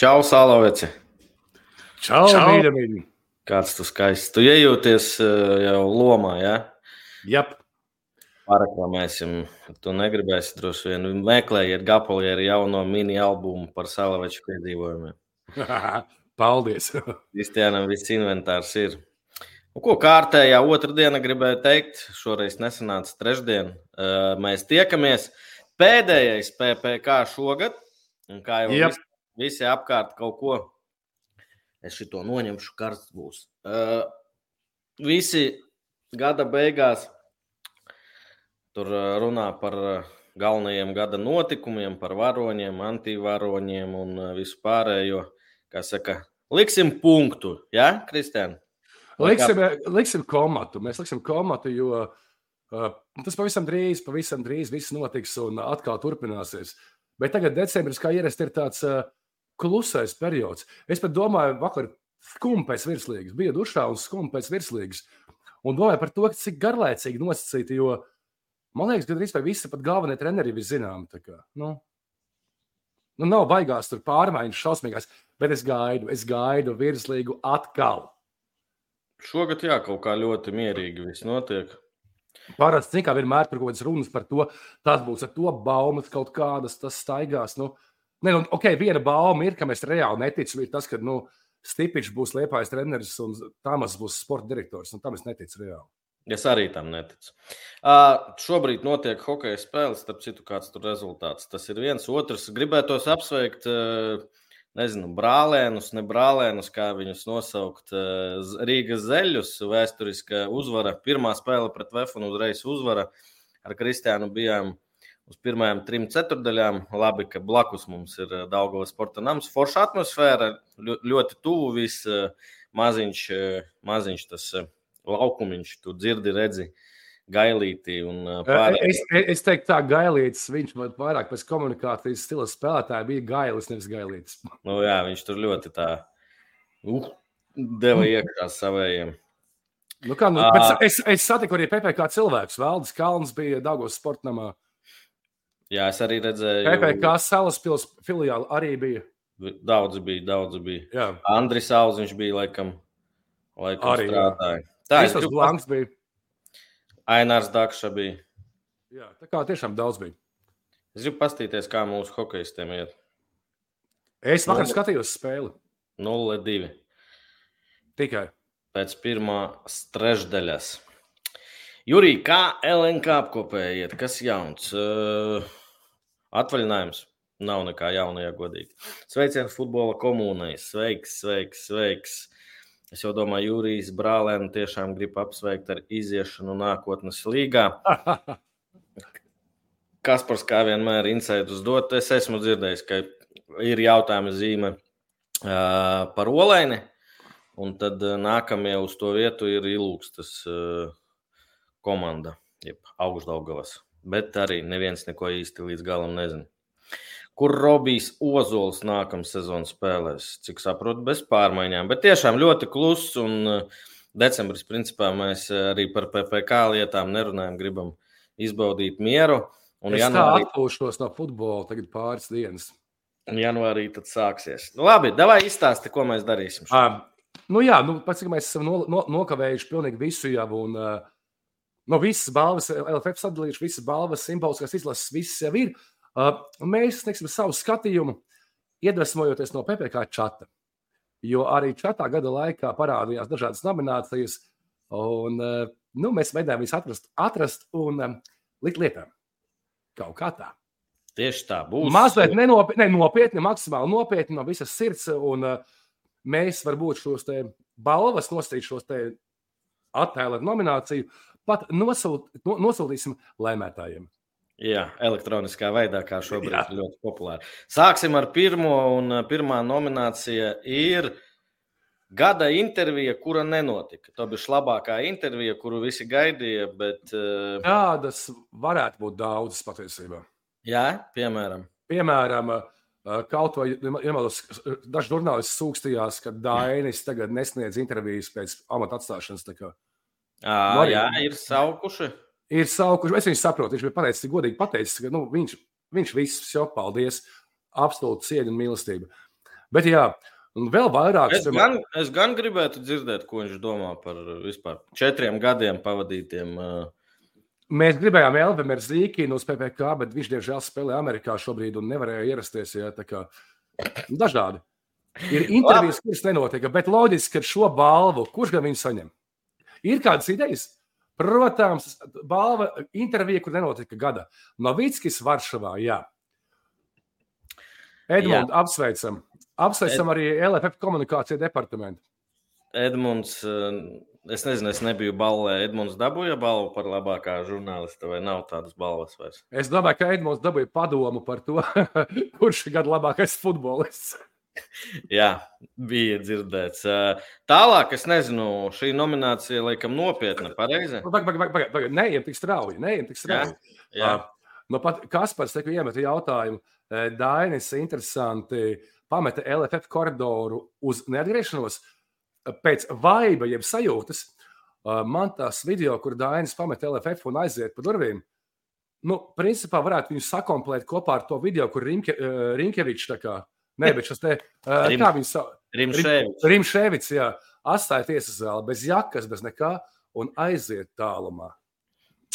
Čau, Salaveci! Čau, Čau. mīļa, mīļa! Kāds tu skaists. Tu iejūties uh, jau lomā, jā? Ja? Jep. Paraklamēsim. Tu negribēsi droši vien meklējiet Gapolieru jauno mini albumu par Salaveču piedzīvojumiem. Paldies! Kristiānam viss inventārs ir. Un ko kārtējā otrdiena gribēja teikt? Šoreiz nesanāca trešdien. Uh, mēs tiekamies. Pēdējais PPC šogad. Un kā jau yep. Visi apkārt kaut ko. Es šito noņemšu, karsts būs. Uh, visi gada beigās tur runā par galvenajiem gada notikumiem, par varoņiem, antivaroņiem un visu pārējo. Kā saka, liksim punktu, ja, Kristiāna? Liksim, liksim komatu. Mēs liksim komatu, jo uh, tas pavisam drīz, pavisam drīz viss notiks un atkal turpināsies. Bet tagad decembris, kā ierasts, ir tāds uh, klusais periods. Es pat domāju, vakar skumji pēc virslīgas, bija dušā un skumji pēc virslīgas. Un domāju par to, cik garlaicīgi nosacīti, jo man liekas, ka gandrīz vai visi pat galvenie treneri ir zināmi. Nu, nu, nav baigās tur pārmaiņas šausmīgās, bet es gaidu, es gaidu virslīgu atkal. Šogad jā, kaut kā ļoti mierīgi viss notiek. Parasti, kā vienmēr, tur kaut kādas runas par to, tas būs ar to baumas kaut kādas, tas staigās. Nu, uh, Ne, nu, okay, viena bauma ir, ka mēs reāli neticam, ir tas, ka nu, Stipičs būs liepais treneris un Tāmas būs sporta direktors. Tam es neticu reāli. Es arī tam neticu. Uh, šobrīd notiek hokeja spēles, starp citu, kāds tur rezultāts. Tas ir viens. Otrs, gribētos apsveikt, uh, nezinu, brālēnus, ne brālēnus, kā viņus nosaukt. Uh, Rīgas zeļus, vēsturiska uzvara. Pirmā spēle pret Vefunu uzreiz uzvara. Ar Kristiānu bijām uh, uz pirmajām trim ceturdaļām. Labi, ka blakus mums ir eh, Daugavas sporta nams. Forša atmosfēra, ļoti tuvu viss eh, maziņš, eh, maziņš tas laukumiņš, tu dzirdi, redzi. Gailīti un pārējie. Es, es teiktu, tā gailītis, viņš man vairāk pēc komunikācijas stila spēlētāja bija gailis, nevis gailītis. Nu, jā, viņš tur ļoti tā uh, deva iekšā savējiem. Nu kā, nu, uh, es, es satiku arī PPC cilvēkus. Valdis Kalns bija Dāngos sportamā. Jā, es arī redzēju. PPC Salaspils filiāli arī bija. Daudz bija, daudz bija. Jā. Andris Auziņš bija laikam, laikam arī strādāja. Tā ir. Tas Blanks bija. Ainārs Dakša bija. Jā, tā kā tiešām daudz bija. Es gribu pastīties, kā mūsu hokeistiem iet. Es vakar Nulle... skatījos spēli. 0-2. Tikai. Pēc pirmā trešdaļas. Jurija, kā LNK apkopējiet? Kas jauns? Uh, Atvaļinājums. Nav nekā jauna, ja godīgi. Sveiciens futbola komunai. Sveiks, sveiks, sveiks. Es jau domāju, Jūrijas brālēnu tiešām grib apsveikt ar iziešanu nākotnes līgā. Kaspars, kā vienmēr, insightus dot. Es esmu dzirdējis, ka ir jautājuma zīme par olēni, un tad nākamie uz to vietu ir ilūgstas komanda, jeb augstdaugavas bet arī neviens neko īsti līdz galam nezina. Kur Robijs Ozols nākamā sezonā spēlēs? Cik saprotu, bez pārmaiņām. Bet tiešām ļoti kluss. Un eh, decembris, principā, mēs arī par PPC lietām nerunājam, gribam izbaudīt mieru. Un es janvārī... atpūšos no futbola tagad pāris dienas. Janvārī tad sāksies. Nu, labi, davai izstāsti, ko mēs darīsim. Um, nu jā, nu, cik mēs esam no, no, nokavējuši pilnīgi visu jau. Un, uh, No visas balvas, LFF sadalījuši, visas balvas, simboliskās izlases, visas jau ir. Uh, mēs sniegsim savu skatījumu, iedvesmojoties no PPC čata. Jo arī čatā gada laikā parādījās dažādas nominācijas, un uh, nu, mēs mēģinājām viņus atrast, atrast un um, likt lietām. Kaut kā tā. Tieši tā būs. Mazliet nenopietni, ne, nopietni, maksimāli nopietni no visas sirds. Un, uh, mēs varbūt šos balvas nosīt šos attēlu nomināciju pat nosūt, no, nosūtīsim lēmētājiem. Jā, elektroniskā veidā, kā šobrīd Jā. ir ļoti populāra. Sāksim ar pirmo, un pirmā nominācija ir Gada intervija, kura nenotika. Tā bija labākā intervija, kuru visi gaidīja. Bet. Tādas varētu būt daudzas patiesībā. Jā, piemēram. Piemēram, kaut vai ja daži žurnālisti sūkstījās, ka Dainis tagad nesniedz intervijas pēc amata atstāšanas. À, jā, ir saukuši. Ir saukuši. Es viņu saprotu. Viņš bija pateicis, godīgi pateicis, ka nu, viņš, viņš viss jau paldies. Absolūti cieņa un mīlestība. Bet jā, un vēl vairāk. Es gan, es gan gribētu dzirdēt, ko viņš domā par vispār četriem gadiem pavadītiem. Mēs gribējām Elvimeru Zīkinu uz PPK, bet viņš diemžēl spēlē Amerikā šobrīd un nevarēja ierasties. Jā, kā, dažādi. Ir intervijas, kuras nenotika, bet loģiski, ka šo balvu, kurš gan viņu saņem? Ir kādas idejas? Protams, balva intervija, kur nenotika gada. Novickis Varšavā, jā. Edmunds, apsveicam. Apsveicam Ed... arī LFF komunikāciju departamentu. Edmunds, eh, es nezinu, es nebiju balvā. Edmunds dabūja balvu par labākā žurnālista, vai nav tādas balvas vairs? Es domāju, ka Edmunds dabūja padomu par to, kurš ir gada labākais futbolists. Jā, bija dzirdēts. Tālāk, es nezinu, šī nominācija laikam nopietna. Pareizi? Neejam tik strauji. Neejam tik strauji. Jā, jā. Uh, nu pat Kaspars te iemeta jautājumu. Dainis interesanti pameta LFF koridoru uz neatgriešanos pēc vaiba, jeb sajūtas. Man tās video, kur Dainis pameta LFF un aiziet pa durvīm, nu, principā varētu viņu sakomplēt kopā ar to video, kur Rinke, Rinkevičs tā kā Nē, bet šis te Rim, kā viņš sauc? Rimšēvits. Rimšēvits, jā, atstāja tiesas zāli bez jakas, bez nekā un aiziet tālumā.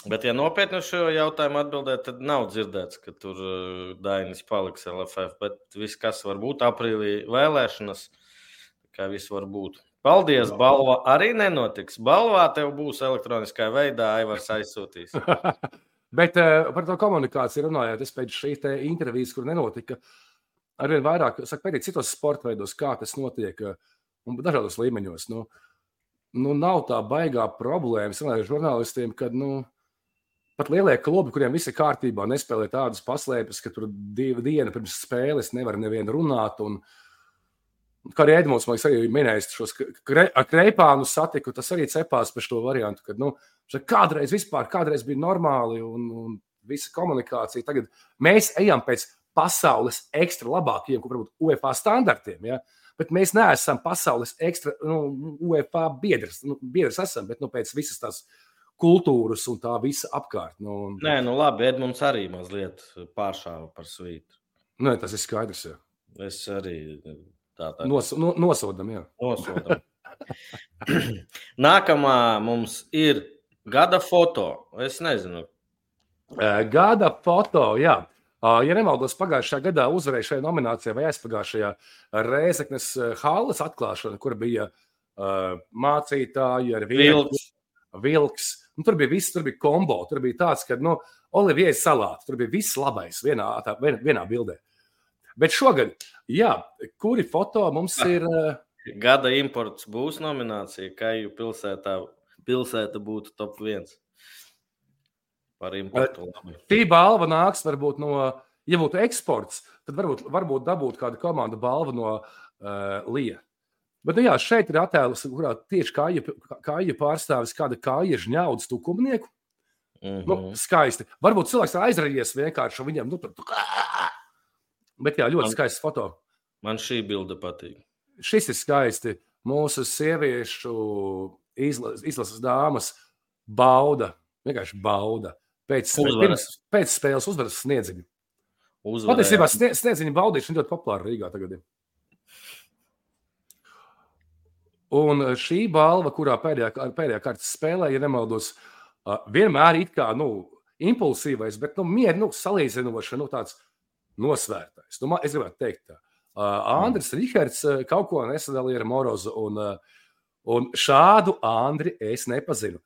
Bet, ja nopietni uz šo jautājumu atbildēt, tad nav dzirdēts, ka tur uh, Dainis paliks LFF. Bet viss, kas var būt aprīlī vēlēšanas, kā viss var būt. Paldies, balva arī nenotiks. Balvā tev būs elektroniskā veidā, Aivars aizsūtīs. bet uh, par to komunikāciju runājot, es pēc šīs intervijas, kur nenotika, uh, arvien vairāk saka, pētīt citos sporta veidos, kā tas notiek eh, un dažādos līmeņos. Nu, nu, nav tā baigā problēma ar žurnālistiem, kad nu, pat lielie klubi, kuriem viss ir kārtībā, nespēlē tādas paslēpes, ka tur divu dienu pirms spēles nevar nevienu runāt. Un, Kā arī Edmunds man arī minējis, šos kre, kreipānu satiku, tas arī cepās par šo variantu, ka nu, kādreiz vispār kādreiz bija normāli un, un visa komunikācija. Tagad mēs ejam pēc pasaules ekstra labākiem, ko varbūt UEFA standartiem. Ja? Bet mēs neesam pasaules ekstra nu, UEFA biedrs. Nu, biedrs esam, bet nu, pēc visas tās kultūras un tā visa apkārt. Nu. Nē, nu labi, Edmunds arī mazliet pāršāva par svītu. Nē, tas ir skaidrs. Jā. Es arī tā tā. Nos, no, nosodam, jā. Nosodam. Nākamā mums ir gada foto. Es nezinu. Gada foto, jā. Ja nemaldos, pagājušajā gadā uzvarēja šajā nominācijā vai aizpagājušajā Rēzeknes halas atklāšana, kur bija uh, mācītāji ar vilks. vilks. Nu, tur bija viss, tur bija kombo. Tur bija tāds, ka nu, Olivijas salāts, tur bija viss labais vienā, tā, vien, vienā bildē. Bet šogad, jā, kuri foto mums ir? Uh, Gada imports būs nominācija, kā jau pilsētā, pilsēta būtu top viens par importu. Šī balva nāks varbūt no, ja būtu eksports, tad varbūt, varbūt dabūt kādu komandu balvu no uh, Lija. Bet, nu jā, šeit ir attēls, kurā tieši kāja, kāja pārstāvis kāda kāja žņaudas tukumnieku. Mm -hmm. nu, mhm. skaisti. Varbūt cilvēks aizrajies vienkārši viņam. Nu, tur... Bet jā, ļoti man, skaists foto. Man šī bilde patīk. Šis ir skaisti. Mūsu sieviešu izlases, izlases dāmas bauda, vienkārši bauda Pēc, pirms, pēc spēles uzvaras sniedziņu. Patiesībā sniedziņa baudīšana ļoti populāra Rīgā tagad. Un šī balva, kurā pēdējā, pēdējā kārtas spēlē, ja nemaldos, vienmēr ir kā nu, impulsīvais, bet nu, mieru nu, salīdzinoši nu, tāds nosvērtais. Nu, es gribētu teikt, tā. Andris mm. Rihards kaut ko nesadalīja ar Morozu, un, un šādu Andri es nepazinu.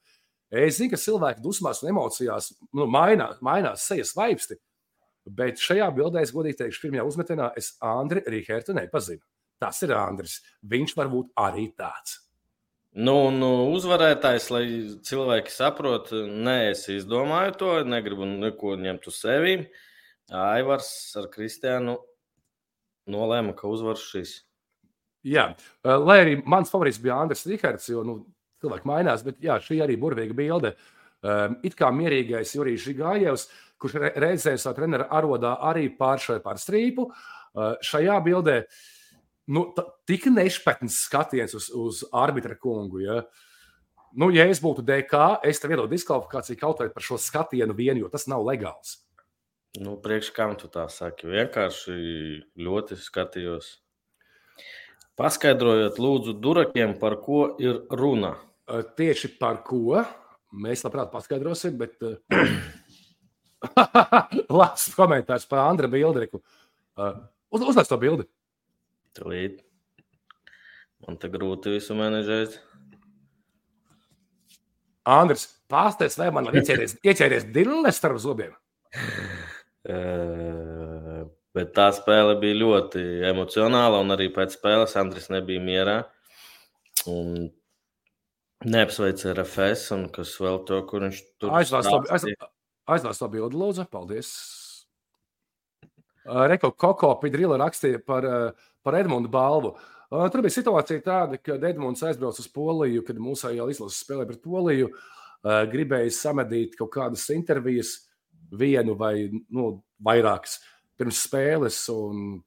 Es zinu, ka cilvēki dusmās un emocijās nu, mainās, mainās sejas vaipsti, bet šajā bildē, es godīgi teikšu, pirmajā uzmetienā es Andriu Rīgērtu nepazinu. Tas ir Andris. Viņš var būt arī tāds. Nu, nu, uzvarētājs, lai cilvēki saprotu, nē, es izdomāju to, negribu neko ņemt uz sevi. Aivars ar Kristiānu nolēma, ka uzvar šis. Jā, lai arī mans favorīts bija Andris Rīgērts, jo nu, cilvēki mainās, bet jā, šī arī burvīga bilde. Um, it kā mierīgais Jurijs Žigājevs, kurš re reizē savā treneru arodā arī pāršoja pār strīpu. Uh, šajā bildē nu, tik nešpatns skatiens uz, uz arbitra kungu. Ja. Nu, ja es būtu DK, es tev iedodu diskvalifikāciju kaut vai par šo skatienu vienu, jo tas nav legāls. Nu, priekš kam tu tā saki? Vienkārši ļoti skatījos. Paskaidrojiet, lūdzu, durakiem, par ko ir runa. Tieši par ko mēs labprāt paskaidrosim, bet labs komentārs par Andra Bildriku. Uz, uzlēc to bildi. Tūlīt. Man te grūti visu menedžēt. Andris, pastāsties, vai man ir ieķēries, ieķēries dilles starp zobiem? Uh, bet tā spēle bija ļoti emocionāla, un arī pēc spēles Andris nebija mierā. Un neapsveica RFS, un kas vēl to, kur viņš tur aizlās to bildi, lūdzu. Paldies! Reko Koko Pidrila rakstīja par, par Edmundu balvu. Tur bija situācija tāda, ka Edmunds aizbrauca uz Poliju, kad mūsu jau izlases spēlēja pret Poliju. Gribēja samedīt kaut kādas intervijas, vienu vai nu, vairākas pirms spēles un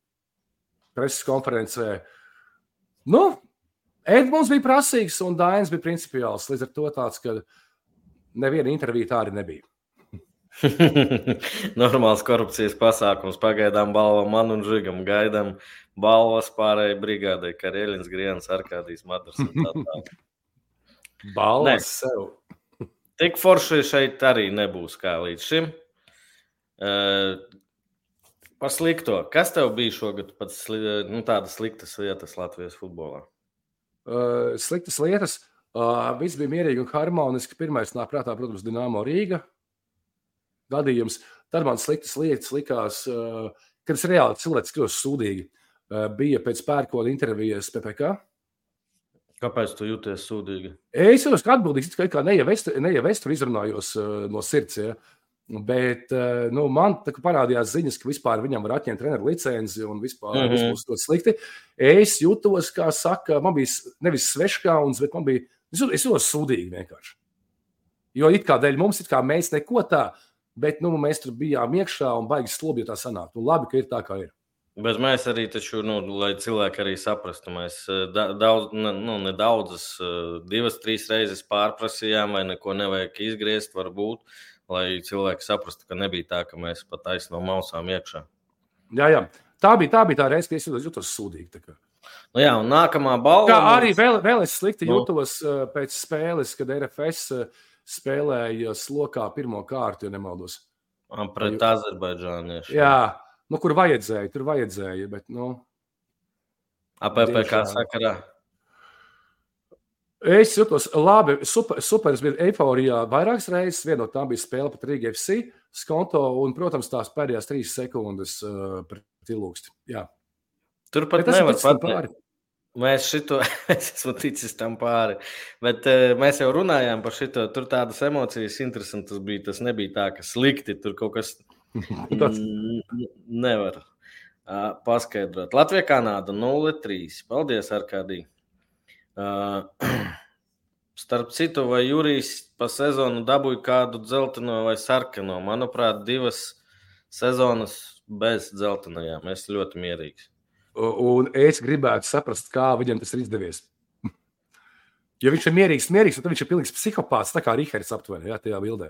preses konferencē. Nu, Edmunds bija prasīgs un Dainis bija principiāls. Līdz ar to tāds, ka neviena intervija tā arī nebija. Normāls korupcijas pasākums. Pagaidām balva man un Žigam. Gaidām balvas pārējai brigādei, Karēļins, Grienas, Arkādijas, Madars. balvas sev. Tik forši šeit arī nebūs kā līdz šim. Uh, par slikto. Kas tev bija šogad pats sli, nu, tādas sliktas lietas Latvijas futbolā? Uh, sliktas lietas. Uh, viss bija mierīgi un harmoniski. Pirmais nāk prātā, protams, Dienāmo Rīga gadījums. Tad man sliktas lietas likās, kad es reāli cilvēks kļūst sūdīgi. Bija pēc pērkona intervijas PPC. Kāpēc tu jūties sūdīgi? Es jūtos atbildīgs, kā ne jau es tur izrunājos no sirds. Ja. Bet nu, man parādījās ziņas, ka vispār viņam var atņemt treneru licenci un vispār mm -hmm. būs ļoti slikti. Es jutos, kā saka, man bija nevis sveškauns, bet man bija, es jūtos sūdīgi vienkārši. Jo it kā dēļ mums, it kā mēs neko tādu bet nu, mēs tur bijām iekšā un baigi slobi, ja tā sanāk. Nu, labi, ka ir tā, kā ir. Bet mēs arī, taču, nu, lai cilvēki arī saprastu, mēs eh, daudz, nu, nedaudzas, eh, divas, trīs reizes pārprasījām, vai neko nevajag izgriezt, varbūt, lai cilvēki saprastu, ka nebija tā, ka mēs pat aizsno mausām iekšā. Jā, jā. Tā bija tā, bija tā reize, kad es jutos sūdīgi. Nu jā, un nākamā balva. Kā arī vēl, vēl es slikti nu. jutos uh, pēc spēles, kad RFS uh, spēlēja slokā pirmo kārtu, ja nemaldos. Pret jo... Azerbaidžāniešu. Jā, nu, kur vajadzēja, tur vajadzēja. Bet, nu, APPK sakarā. Es jutos labi, super, super. Es biju eiforijā vairākas reizes. Viena no tām bija spēle pret Rīgas FC skonto, un, protams, tās pēdējās trīs sekundes uh, pret ilūksti. Jā. Turpat nevar pateikt. Mēs šito, es esmu ticis tam pāri, bet uh, mēs jau runājām par šito. Tur tādas emocijas interesantas bija. Tas nebija tā, ka slikti tur kaut kas nevar uh, paskaidrot. Latvija, Kanāda 0-3. Paldies, Arkādī. Uh, starp citu, vai Jurijs pa sezonu dabūja kādu dzelteno vai sarkano? Manuprāt, divas sezonas bez dzeltenajām. Es ļoti mierīgs. Un es gribētu saprast, kā viņam tas ir izdevies. Ja viņš ir mierīgs, mierīgs tad viņš ir pilnīgs psihopāts, tā kā Rīgārds aptuveni jā, tajā bildē.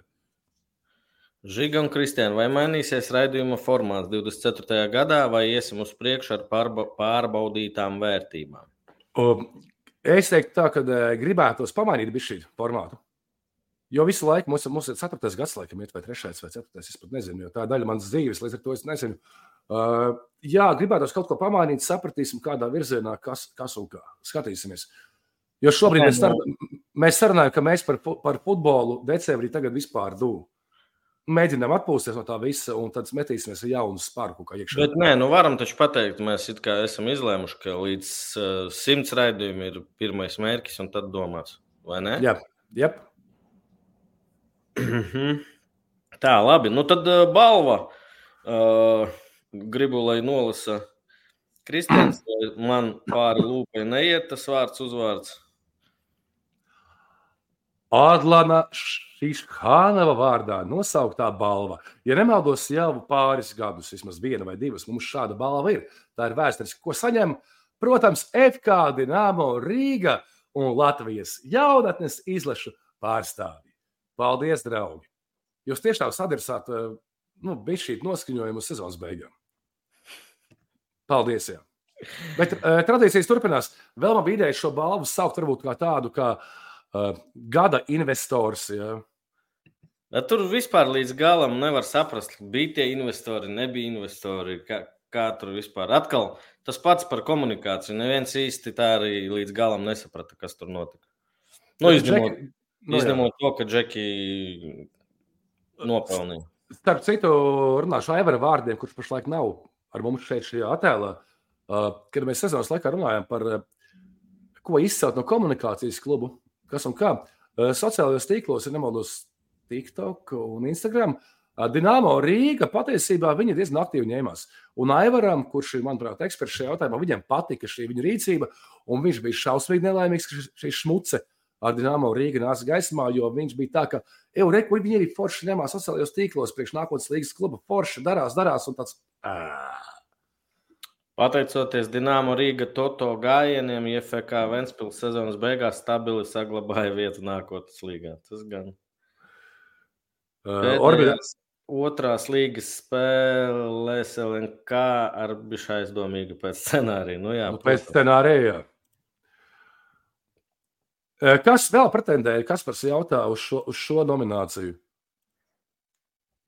Žiga un Kristiāna, vai mainīsies raidījuma formāts 24. gadā, vai iesim uz priekšu ar pārba pārbaudītām vērtībām? Es teiktu, tā, ka e, gribētos pamainīt šī formātu. Jo visu laiku mums, mums ir 4. gads, laikam, iet, vai 3. vai 4. Es pat nezinu, jo tā daļa manas dzīves, līdz ar to es nezinu. Uh, jā, gribētos kaut ko pamainīt, sapratīsim, kādā virzienā, kas, kas un kā. Skatīsimies. Jo šobrīd mēs, sarun, mēs sarunājam, ka mēs par, par futbolu decembrī tagad vispār dūmu. Mēģinām atpūsties no tā visa, un tad metīsimies ar jaunu spārku. Bet nē, nu varam taču pateikt, mēs esam izlēmuši, ka līdz uh, simts raidījumiem ir pirmais mērķis, un tad domās. Vai ne? Jā, jā. Tā, labi. Nu tad uh, balva. Uh, gribu, lai nolasa Kristians, lai man pāri lūpai neiet tas vārds uzvārds. Adlana Šīšhānava vārdā nosauktā balva. Ja nemaldos, jau pāris gadus, vismaz viena vai divas, mums šāda balva ir. Tā ir vēsturiski, ko saņem, protams, FK Dienāmo Rīga un Latvijas jaunatnes izlašu pārstāvji. Paldies, draugi! Jūs tiešām sadirsāt nu, bišķīt noskaņojumu sezonas beigām. Paldies! Jā. Bet uh, tradīcijas turpinās. Vēl man bija ideja šo balvu saukt varbūt kā tādu kā uh, gada investors. Ja. Tur vispār līdz galam nevar saprast, bija tie investori, nebija investori. Kā, kā tur vispār atkal tas pats par komunikāciju. Neviens īsti tā arī līdz galam nesaprata, kas tur notika. Nu, izņemot, Džeki, nu, izņemot to, ka Džeki nopelnīja. Starp citu, runāšu Aivara vārdiem, kurš pašlaik nav ar mums šeit šajā attēlā. Uh, kad mēs sezonas laikā runājam par uh, ko izcelt no komunikācijas klubu, kas un kā. Uh, sociālajos tīklos ir nemaldos TikTok un Instagram. Dienāmo Rīga patiesībā viņi diezgan aktīvi ņēmās. Un Aivaram, kurš ir, manuprāt, eksperts šajā jautājumā, viņam patika šī viņa rīcība, un viņš bija šausmīgi nelaimīgs, ka šī šmuce ar Dienāmo Rīga nāca gaismā, jo viņš bija tā, ka, ej, reku, viņi arī forši ņemās sociālajos tīklos priekš nākotnes līgas kluba. Forši darās, darās, un tāds. Ā. Pateicoties Dienāmo Rīga Toto gājieniem, IFK Ventspils sezonas beigās stabili saglabāja vietu nākotnes līgā. Tas gan. Uh, Orbitās otrās līgas spēlēs LNK ar bišķi aizdomīgu pēc scenārija. Nu, jā, nu, pēc scenārija. Kas vēl pretendēja? Kas par jautā uz šo, uz šo nomināciju?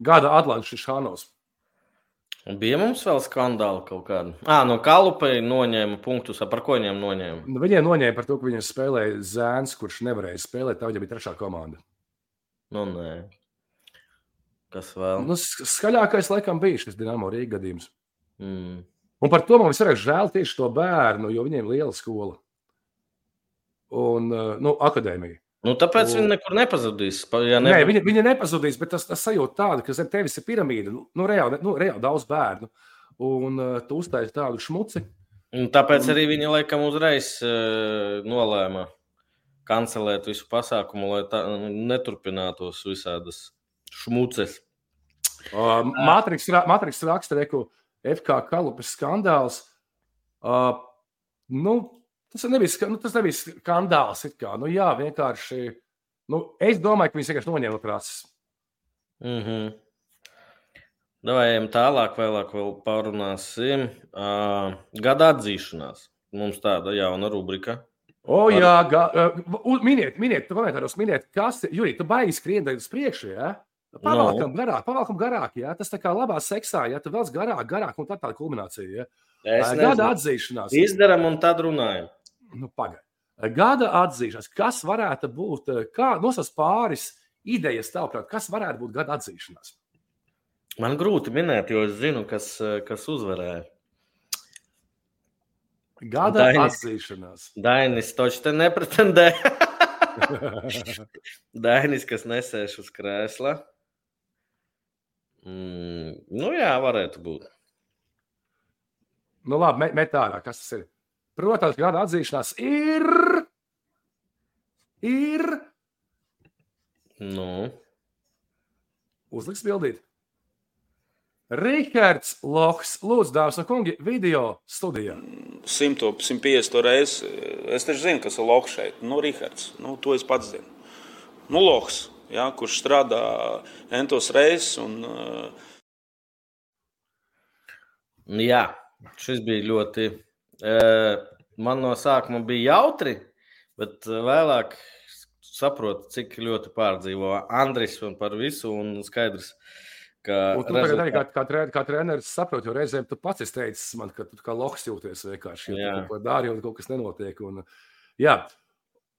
Gada Atlantijas Šānos. Bija mums vēl skandāli kaut kādi. Ah, no Kalupai noņēma punktus. Par ko viņiem noņēma? Nu, viņiem noņēma par to, ka viņiem spēlēja Zēns, kurš nevarēja spēlēt. Tā viņam bija trešā komanda. Nu, nē. Kas vēl? Nu, skaļākais laikam bija šis Dienāmo Rīga gadījums. Mm. Un par to man visvairāk žēl tieši to bērnu, jo viņiem ir liela skola un nu, akadēmija. Nu, tāpēc un... viņi nekur nepazudīs. Ja ne... Nē, viņi, viņi nepazudīs, bet tas, tas sajūta tāda, ka zem tevis ir piramīda. Nu, nu, reāli, nu, reāli daudz bērnu. Un uh, tu uztaisīji tādu šmuci. Un tāpēc un... arī viņi laikam uzreiz uh, nolēma kancelēt visu pasākumu, lai tā nu, neturpinātos visādas šmuces. Uh, Matriks, Matriks raksta, ka FK Kalupes skandāls. Uh, nu, Tas nebija, nu, tas nebija skandāls. Nu, jā, vienkārši. Nu, es domāju, ka viņi vienkārši noņēma krāsas. Mm -hmm. Davājiem tālāk, vēlāk vēl parunāsim. Uh, gada atzīšanās. Mums tāda jauna rubrika. O, Ar... jā, ga, uh, miniet, miniet, komentāros miniet, kas ir. Jurī, tu baigi skrien uz priekšu, jā? Ja? Pavalkam no. garāk, pavalkam garāk, jā. Tas tā kā labā seksā, ja tu vēl garāk, garāk, un tā tāda kulminācija, jā. Ja? Gada atzīšanās. Izdaram un tad runājam nu, pagaidi. Gada atzīšanās, kas varētu būt, kā nosauc pāris idejas, tavuprāt, kas varētu būt gada atzīšanās? Man grūti minēt, jo es zinu, kas, kas uzvarēja. Gada Dainis, atzīšanās. Dainis taču te nepretendē. Dainis, kas nesēž uz krēsla. Mm, nu jā, varētu būt. Nu labi, met ārā, kas tas ir? Protams, gada atzīšanās ir. Ir. Nu. Uzliks bildīt. Rihards Loks, lūdzu, dāmas un kungi, video studijā. 100, 150 reizes. Es taču zinu, kas ir Loks šeit. Nu, Rihards, nu, to es pats zinu. Nu, Loks, ja, kurš strādā entos reizes. Un, uh... Jā, šis bija ļoti Man no sākuma bija jautri, bet vēlāk saprotu, cik ļoti pārdzīvo Andris un par visu. Un skaidrs, ka. Un tu rezultāt... arī kā, kā, tre, kā treneris saproti, jo reizēm tu pats esi teicis man, ka tu kā lohs jūties vienkārši. Ja kaut ko dari un kaut kas nenotiek. Un, jā.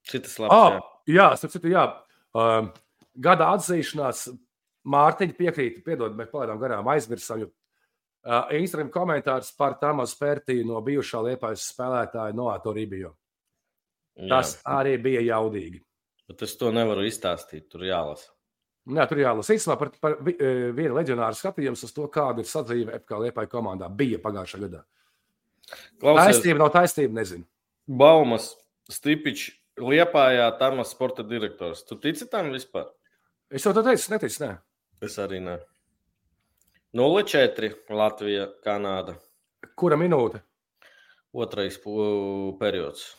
Šitas labs. Oh, jā, jā citu, jā. Um, gada atzīšanās Mārtiņa piekrīt, piedod, mēs palaidām garām, aizmirsām, jo Uh, Instagram komentārs par Tamas Pērtī no bijušā liepājas spēlētāja Noāto Rībiju. Tas Jā. arī bija jaudīgi. Bet es to nevaru izstāstīt, tur jālasa. Jā, tur jālasa. Īstenībā par, par vienu leģionāru skatījums uz to, kāda ir sadzīve FK Liepāja komandā bija pagājušā gadā. Klausies, taisnība nav taisnība, nezinu. Baumas, Stipičs, Liepājā, Tamas sporta direktors. Tu tici tam vispār? Es jau to teicu, neticu, nē. Es arī ne. 0-4 Latvija, Kanāda. Kura minūte? Otrais periods.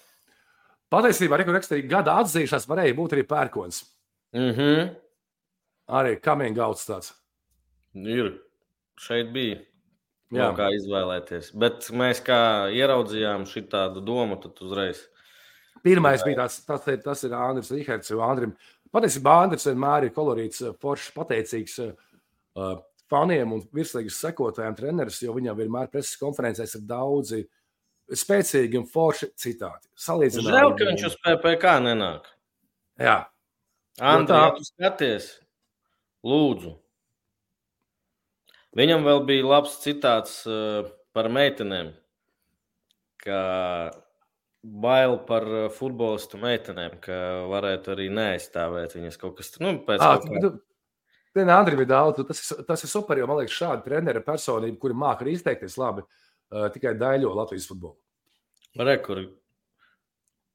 Patiesībā, rakstīja, gada atzīšanās varēja būt arī pērkons. Mm -hmm. Arī kamieņa gauts tāds. Ir. Šeit bija. Jā. Kā izvēlēties. Bet mēs kā ieraudzījām šādu domu, tad uzreiz. Pirmais bija tas, tas, ir, tas ir Andris. Andrim, patiesībā Andris vienmēr ir kolorīts, foršs, pateicīgs uh, faniem un virslīgas sekotājiem treneris, jo viņam vienmēr preses konferencēs ir daudzi spēcīgi un forši citāti. Žēl, ka viņš uz PPC nenāk. Jā. Andri, tā... ja tu skaties, lūdzu. Viņam vēl bija labs citāts uh, par meitenēm, ka bail par uh, futbolistu meitenēm, ka varētu arī neaizstāvēt viņas kaut kas nu, pēc à, kaut kā. Nē, Andri Vidāli, tas, ir, tas ir super, jo man liekas, šāda trenera personība, kuri māca arī izteikties labi, uh, tikai daļo Latvijas futbolu. Rekur,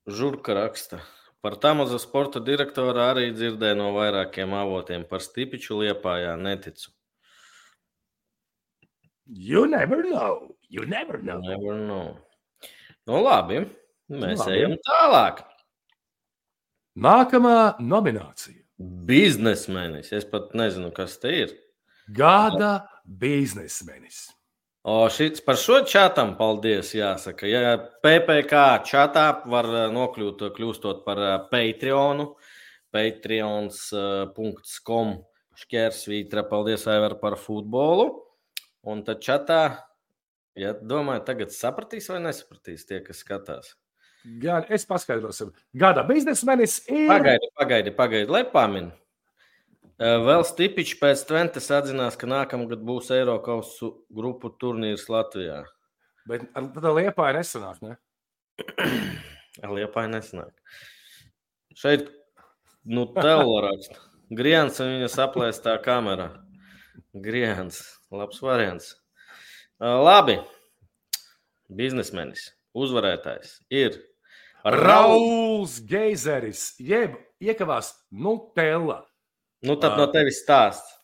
žurka raksta. Par Tamaza sporta direktoru arī dzirdēju no vairākiem avotiem. Par Stipiču liepājā neticu. You never know. You never know. You never know. Nu, labi, mēs labi. ejam tālāk. Nākamā nominācija. Biznesmenis. Es pat nezinu, kas te ir. Gada biznesmenis. O, šis, par šo čatam paldies. Jāsaka, ja PPC čatā var eh, nokļūt, kļūstot par eh, Patreonu, patreons.com šķērsvītra. Paldies, Aivar, par futbolu. Un tad čatā, ja domāju, tagad sapratīs vai nesapratīs tie, kas skatās. Jā, es paskaidrošu. Gada biznesmenis ir. Pagaidi, pagaidi, pagaidi, lai paminu. Vēl Stipičs pēc Tventas atzinās, ka nākamgad būs Eiropas grupu turnīrs Latvijā. Bet tad Liepāja nesanāk, ne? Liepāja nesanāk. Šeit, nu, Tela raksta. Griens un viņa saplēstā kamera. Griens, labs variants. Labi. Biznesmenis, uzvarētājs ir Rauls Geizeris, jeb iekavās Nutella. Nu, tad no tevis stāsts.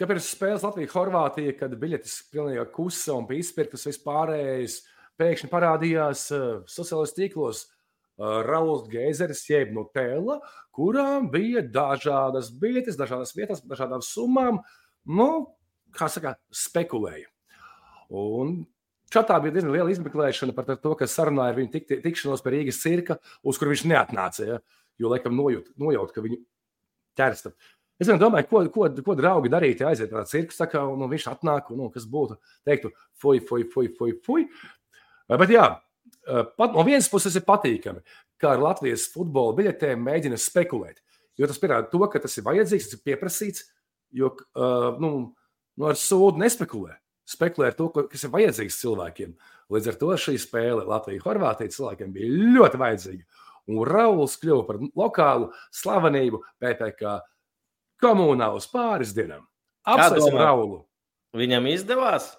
Kāpēc spēles Latvija-Horvātija, kad biļetes pilnībā kusa un bija izpirktas vispārējais, pēkšņi parādījās uh, sociālajos tīklos uh, Rauls Geizeris, jeb Nutella, kurām bija dažādas biļetes, dažādas vietas, dažādām summām. Nu, kā saka, spekulēja. Un Čatā bija diezgan liela izmeklēšana par to, kas sarunāja ar viņu tik, tikšanos par Rīgas cirka, uz kur viņš neatnāca. Ja? Jo, laikam, nojūt, nojaut, ka viņu ķers. Es domāju, ko, ko, ko draugi darīt, ja aiziet tādā cirka, saka, un, un viņš atnāk, un, un kas būtu, teiktu, fuj, fuj, fuj, fuj, fuj. Bet jā, pat no vienas puses ir patīkami, kā ar Latvijas futbola biļetēm mēģina spekulēt. Jo tas pierāda to, ka tas ir vajadzīgs, tas ir pieprasīts, jo uh, nu, nu ar sūdu nespekulē spekulē ar to, kas ir vajadzīgs cilvēkiem. Līdz ar to šī spēle Latvijai-Horvātijai cilvēkiem bija ļoti vajadzīga. Un Rauls kļuva par lokālu slavenību PPC komunā uz pāris dienām. Apsveicam Raulu. Viņam izdevās?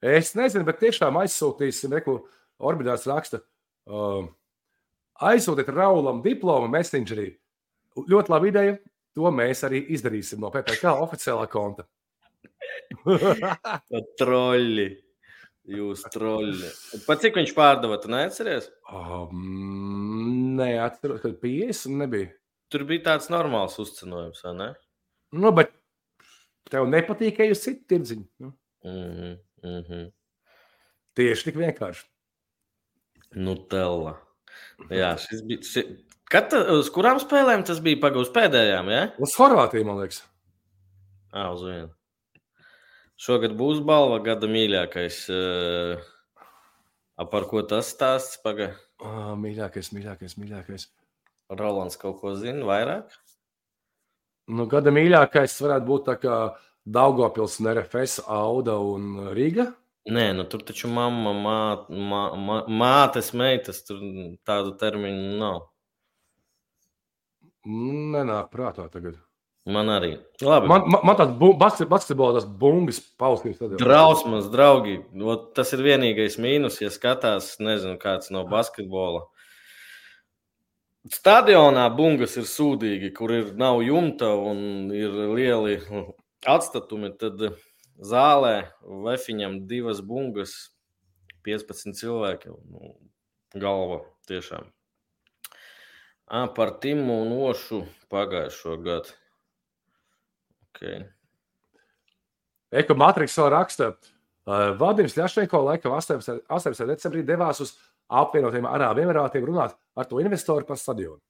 Es nezinu, bet tiešām aizsūtīsim, reku, Orbitāts raksta, uh, aizsūtiet Raulam diplomu messengerī. Ļoti laba ideja. To mēs arī izdarīsim no PPC oficiālā konta. Troļļi. Jūs troļļi. Pat cik viņš pārdeva, tu neatceries? Um, nē, atceros, ka 50 nebija. Tur bija tāds normāls uzcenojums, vai ne? Nu, bet tev nepatīk, ka jūs citu tirdziņu. Nu? Mm -hmm, mm -hmm. Tieši tik vienkārši. Nutella. Jā, šis bija. Ši... Kad, uz kurām spēlēm tas bija pagājus pēdējām? Ja? Uz Horvātiju, man liekas. Ah, uz vienu. Šogad būs balva gada mīļākais. Uh, par ko tas stāsts? Paga? Oh, mīļākais, mīļākais, mīļākais. Rolands kaut ko zina vairāk? Nu, gada mīļākais varētu būt tā kā Daugopils, RFS, Auda un Rīga. Nē, nu tur taču mamma, mā, mā, mā, mātes, meitas, tur tādu terminu nav. Nenāk prātā tagad. Man arī. Labi. Man, man, man tāds bu, basketbols, tas bungas pausties. Drausmas, draugi. O, tas ir vienīgais mīnus, ja skatās, nezinu, kāds no basketbola. Stadionā bungas ir sūdīgi, kur ir nav jumta un ir lieli atstatumi. Tad zālē vefiņam divas bungas, 15 cilvēki. Nu, galva tiešām. À, par Timu un Ošu pagājušo gadu. Okay. Eko Matriks vēl raksta, Vadims Ļašenko laikam 18. 18. decembrī devās uz apvienotiem Arābu Emirātiem runāt ar to investoru par stadionu.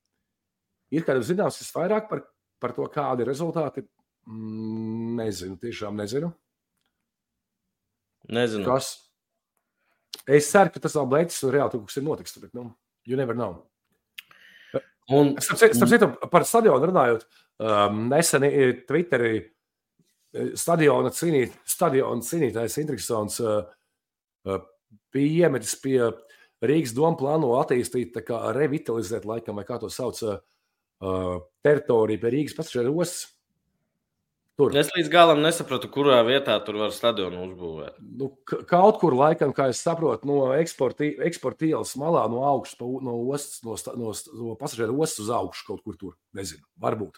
Ir kādam zināms, kas vairāk par, par to, kādi ir rezultāti? Mm, nezinu, tiešām nezinu. Nezinu. Kas? Es ceru, ka tas nav blēķis un reāli kaut kas ir notiks. Bet, nu, you never know. Un, Starp starp citu, par stadionu runājot, um, nesen i- Twitterī eh, stadiona, cīnīt, stadiona cīnītājs Intriksons uh, bija iemetis pie Rīgas doma plāno attīstīt, kā revitalizēt, laikam, vai kā to sauc, uh, teritoriju pie Rīgas pasažieru ostas. Tur. es līdz galam nesapratu, kurā vietā tur var stadionu uzbūvēt. Nu, kaut kur, laikam, kā es saprotu, no eksporta eksport ielas malā, no augšas, no, ostas, no, no, no pasažieru ostas uz augšu, kaut kur tur. Nezinu, varbūt.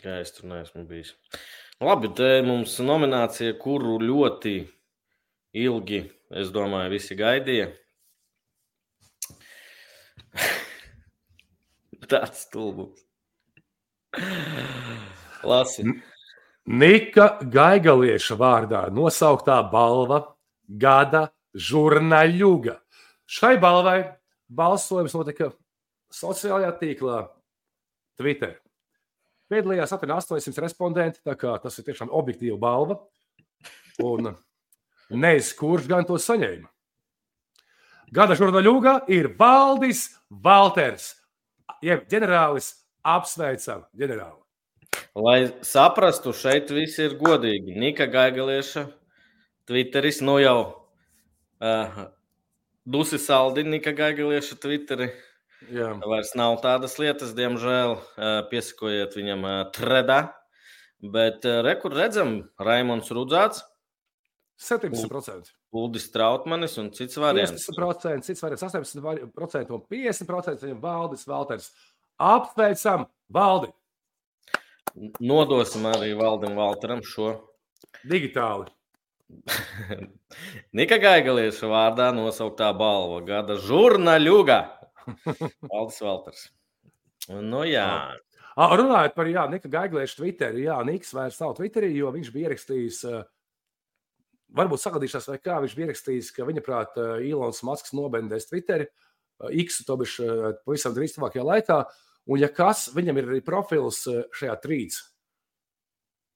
Kā es tur neesmu bijis. Labi, te mums nominācija, kuru ļoti ilgi, es domāju, visi gaidīja. Tāds stulbums. Lasi. Nika Gaigalieša vārdā nosauktā balva gada žurnāļuga. Šai balvai balsojums notika sociālajā tīklā Twitter. Piedalījās apmēram 800 respondenti, tā kā tas ir tiešām objektīva balva. Un nezinu, kurš gan to saņēma. Gada žurnāļuga ir Valdis Valters, jeb ģenerālis apsveicam ģenerāli. Lai saprastu, šeit viss ir godīgi. Nika Gaigalieša Twitteris nu jau uh, Dusi Saldi, Nika Gaigalieša Twitteri. Jā. Vairs nav tādas lietas, diemžēl. Uh, piesakojiet viņam uh, tredā. Bet uh, rekur redzam, Raimons Rudzāts, 17%. Uldis Trautmanis un cits variants. 50%, cits variants 18% un 50% viņam Valdis Valters. Apsveicam Valdi Nodosim arī Valdim Valteram šo. digitāli. Nika Gaigalieša vārdā nosauktā balva gada žurnāļuga. Valdis Valters. Nu jā. Ā, Runājot par Jā, Nika Gaigliešu Twitteru, Jā, Niks vairs nav Twitterī, jo viņš bija ierakstījis, ā, varbūt sagadījušās vai kā, viņš bija ierakstījis, ka viņa prāt ā, Ilons Masks nobendēs Twitteri, ā, X, to bišķi pavisam drīz tuvākajā laikā, un ja kas, viņam ir arī profils ā, šajā trīc.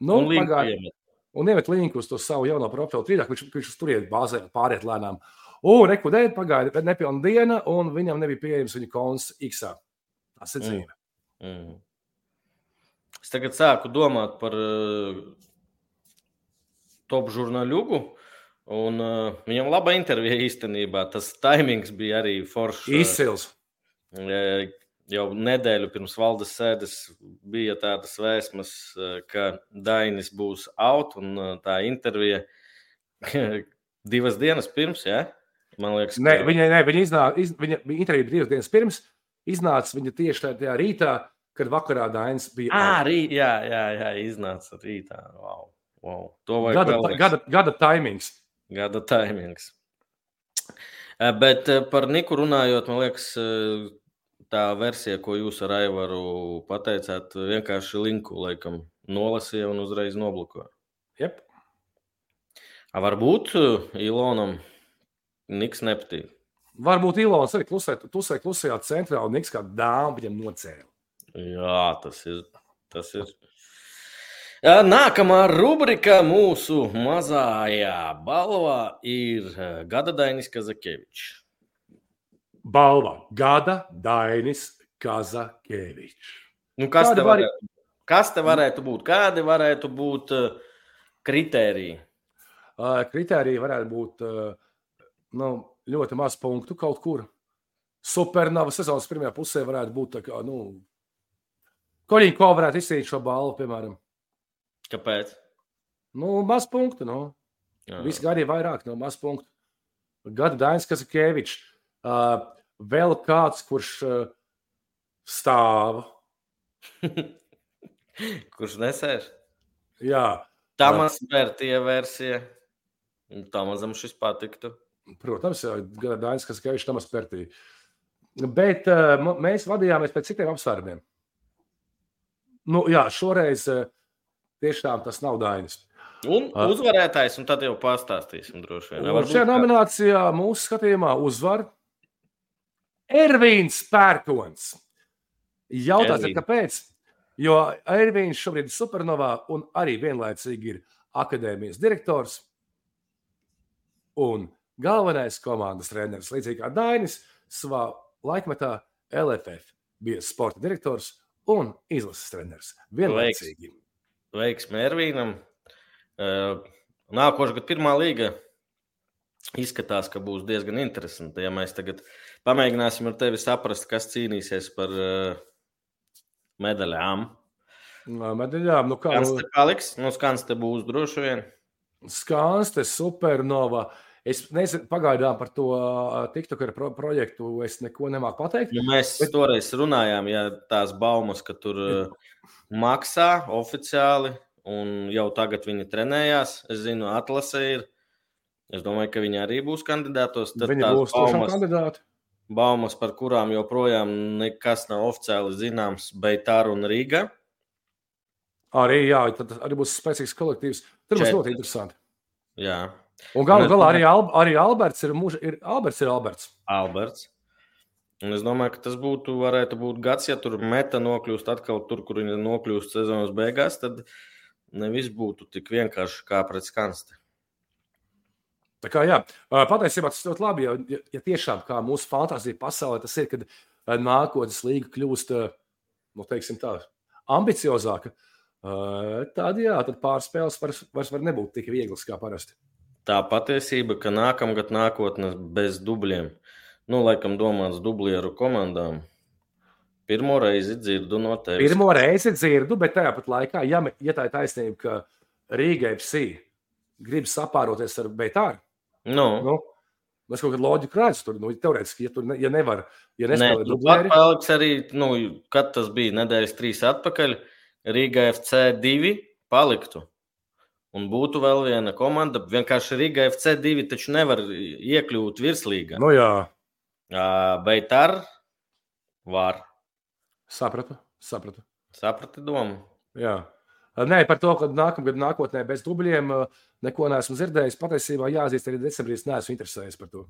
Nu, Un iemet. un iemet linku uz to savu jauno profilu trīdāk, viņš, viņš uz turieni bāzē pāriet lēnām. Un rekudēji pagāja nepilna diena, un viņam nebija pieejams viņa konts X. Tas ir Mm. dzīve. Mm. Es tagad sāku domāt par uh, top žurnāļugu. Un, uh, viņam laba intervija īstenībā. Tas timings bija arī foršs. Izcils. Uh, jau nedēļu pirms valdes sēdes bija tādas vēsmas, uh, ka Dainis būs out un uh, tā intervija divas dienas pirms. Ja? Man liekas, Ne, viņa, ne, viņa, iznāca, iz, viņa, viņa intervija bija divas dienas pirms. Iznāca viņa tieši tajā- tajā rītā, kad vakarā Dainis bija. À, rī, jā, jā, jā, iznāca rītā. Wow, wow. To vajag gada, vēlreiz. gada, gada timings. Gada timings. Eh, Bet eh, par Niku runājot, man liekas, eh, tā versija, ko jūs ar Aivaru pateicāt, vienkārši linku laikam nolasīja un uzreiz noblokoja. Yep. A varbūt eh, Ilonam Niks nepatīk. Varbūt Ilons arī klusē, klusē, klusējā centrā un Niks kā dāma viņam nocēla. Jā, tas ir. Tas ir. Nākamā rubrika mūsu mazajā balvā ir eh, Gada Dainis Kazakevičs. Balva Gada Dainis Kazakevičs. Nu, kas, Kādi te varētu, kas te varētu būt? Kādi varētu būt uh, kritēriji? Kritērija varētu būt nu, ļoti maz punktu kaut kur. Supernova sezonas pirmajā pusē varētu būt tā kā, nu, Koļiņš, ko varētu izcīnīt šo balvu, piemēram. Kāpēc? Nu, maz punktu, nu. Jā. Visi gadi ir vairāk no maz punktu. Gada Dainis Kazakēvičs. Uh, vēl kāds, kurš uh, stāv. Kurš nesēž? Jā, Tā mazliet tie versija. Tā mazam šis patiktu. protams, Gada Dainis Kazakēvičs tam spērtī. Bet m- mēs vadījāmies pēc citiem apsvērumiem. Nu, jā, šoreiz uh, tiešām tas nav Dainis. Un uzvarētājs, un tad jau pastāstīsim droši vien. Šajā nominācijā mūsu skatījumā uzvar Ervīns Pērkons. Jautājums, kāpēc? Jo Ervīns šobrīd ir supernovā un arī vienlaicīgi ir akadēmijas direktors un galvenais komandas treneris. Līdzīgi kā Dainis savā laikmetā LFF bija sporta direktors un izlases treneris. Vienlaicīgi. Veiksmi Ervīnam. Nākošais gada pirmā līga izskatās, ka būs diezgan interesanti. Ja mēs tagad pamēģināsim ar tevi saprast, kas cīnīsies par medaļām. Medaļām, nu kā. Skans te paliks, nu skans te būs droši vien. Skans te supernova. Es nezinu, pagaidām par to TikToker pro projektu es neko nemāku pateikt. Nu, mēs bet... toreiz runājām, ja tās baumas, ka tur maksā oficiāli, un jau tagad viņi trenējās. Es zinu, atlase ir. Es domāju, ka viņi arī būs kandidātos. Tad viņi būs baumas, kandidāti. Baumas, par kurām joprojām nekas nav oficiāli zināms, Beitāra un Rīga. Arī, jā, tad arī būs spēcīgs kolektīvs. Tur būs ļoti interesanti. Jā. Un galu galā arī, Al arī Alberts ir, muž, ir, Alberts ir Alberts. Alberts. Un es domāju, ka tas būtu, varētu būt gads, ja tur meta nokļūst atkal tur, kur viņa nokļūst sezonas beigās, tad nevis būtu tik vienkārši kā pret skansti. Tā kā jā, patiesībā tas ļoti labi, ja, ja tiešām kā mūsu fantāzija pasaulē tas ir, kad nākotnes līga kļūst, nu, teiksim tā, ambiciozāka, tad jā, tad pārspēles vairs, vairs var nebūt tik vieglas kā parasti. Tā patiesība, ka nākamgad nākotne bez dubļiem, nu, laikam domāts dublieru komandām, Pirmo reizi dzirdu no tevis. Pirmo reizi dzirdu, bet tajā pat laikā, ja, ja tā ir taisnība, ka Rīga FC grib sapāroties ar Beitāru, nu. nu, Es kaut kādu loģiku redzu, tur nu, teorētiski, ja, tur, ne, ja nevar, ja nespēlē ne, dublēri. Paliks arī, nu, kad tas bija nedēļas trīs atpakaļ, Rīga FC divi paliktu. Un būtu vēl viena komanda. Vienkārši Rīga FC divi taču nevar iekļūt virslīgā. Nu jā. Bet ar var. Sapratu, sapratu. Saprati domu. Jā. Nē, par to, ka nākamgad nākotnē bez dubļiem neko neesmu dzirdējis. Patiesībā jāatzīst, arī decembrī es neesmu interesējies par to.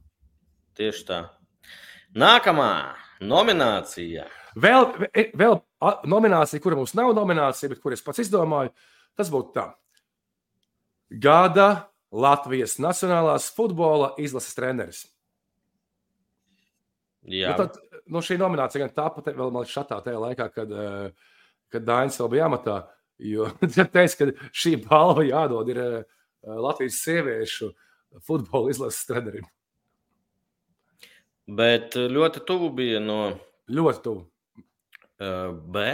Tieši tā. Nākamā nominācija. Vēl, vēl nominācija, kura mums nav nominācija, bet kuras pats izdomāju, tas būtu tā. Gada Latvijas Nacionālās futbola izlases treneris. Jā. Nu, tad, nu, šī nominācija gan tāpat vēl man šatā tajā laikā, kad, eh, kad Dainis vēl bija amatā. Jo teica, ka šī balva jādod ir eh, Latvijas sieviešu futbola izlases trenerim. Bet ļoti tuvu bija no. Ļoti tuvu. B,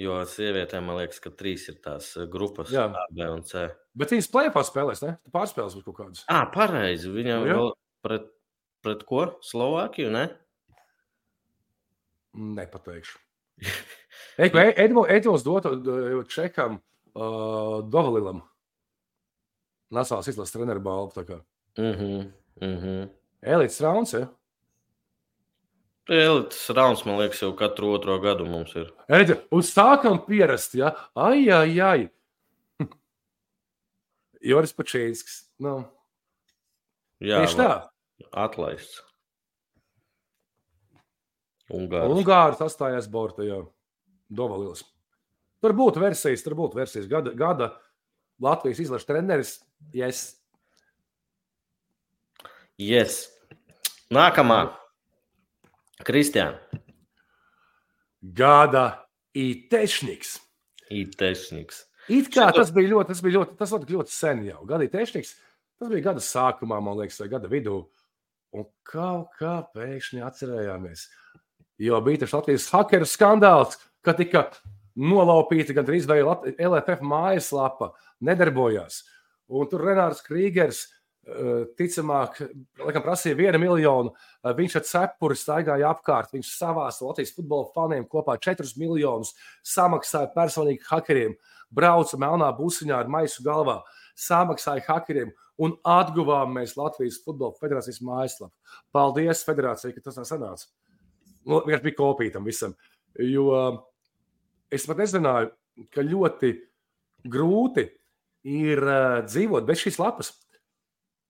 jo sievietēm man liekas, ka trīs ir tās grupas, Jā. A, B un C. Bet viņas plēpā spēlēs, ne? Tu pārspēlēs kaut kādas. Ah, pareizi. Viņam nu, vēl pret, pret ko? Slovākiju, ne? Nepateikšu. Edmunds dotu čekam uh, Dovalilam. Nasāls izlases treneru balvu. Mm -hmm, mm -hmm. Elites rauns, ja? Elites rauns, man liekas, jau katru otro gadu mums ir. Edži, un sākam pierast, ja? Ai, ai, ai. Joris Pačīnskis. Nu. Jā, Tieši tā. Atlaists. Ungārs. Ungārs atstājās Borta, jau Dovalils. Tur būtu versijas, tur būtu versijas. Gada, gada Latvijas izlaša treneris. Yes. yes. Nākamā. Kristiāna. Gada ītešniks. Ītešniks. It kā tas bija ļoti, tas bija ļoti, tas ļoti, ļoti sen jau. Gada ītešniks. Tas bija gada sākumā, man liekas, vai gada vidū. Un kaut kā pēkšņi atcerējāmies jo bija tas Latvijas hakeru skandāls, ka tika nolaupīta gan drīz vai LFF mājaslapa nedarbojās. Un tur Renārs Krīgers, eh, ticamāk, laikam prasīja vienu miljonu. Eh, viņš ar cepuri staigāja apkārt. Viņš savās Latvijas futbola faniem kopā 4 miljonus samaksāja personīgi hakeriem. Brauca melnā busiņā ar maisu galvā, samaksāja hakeriem un atguvām mēs Latvijas Futbola Federācijas mājaslapu. Paldies, Federācija, ka tas tā sanāca nu, vienkārši bija kopija tam visam. Jo es pat nezināju, ka ļoti grūti ir uh, dzīvot bez šīs lapas.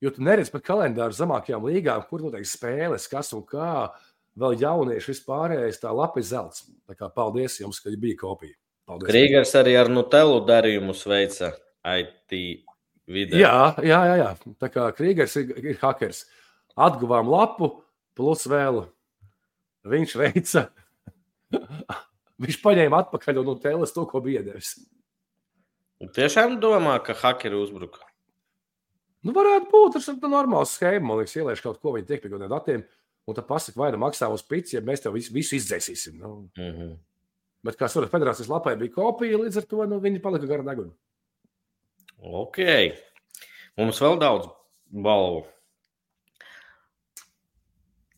Jo tu neredzi pat kalendāru zemākajām līgām, kur notiek spēles, kas un kā. Vēl jaunieši vispārējais tā lapa ir kā paldies jums, ka bija kopija. Paldies. Krīgers arī ar Nutellu darījumus veica IT vidē. Jā, jā, jā, jā. Tā kā Krīgers ir, ir hakers. Atguvām lapu, plus vēl viņš veica. Viņš paņēma atpakaļ no Nutellas to, ko bija devis. Tiešām domā, ka hakeri uzbruka. Nu, varētu būt tas normāls schēma. Man liekas, ieliešu kaut ko, viņi tiek pie kaut kādiem datiem, un tad pasaka, vai nu maksā uz pici, ja mēs tev visu, visu izdzēsīsim. Nu. Mm -hmm. Bet, kā Suras federācijas lapai bija kopija, līdz ar to nu, viņi palika gara deguna. Ok. Mums vēl daudz balvu.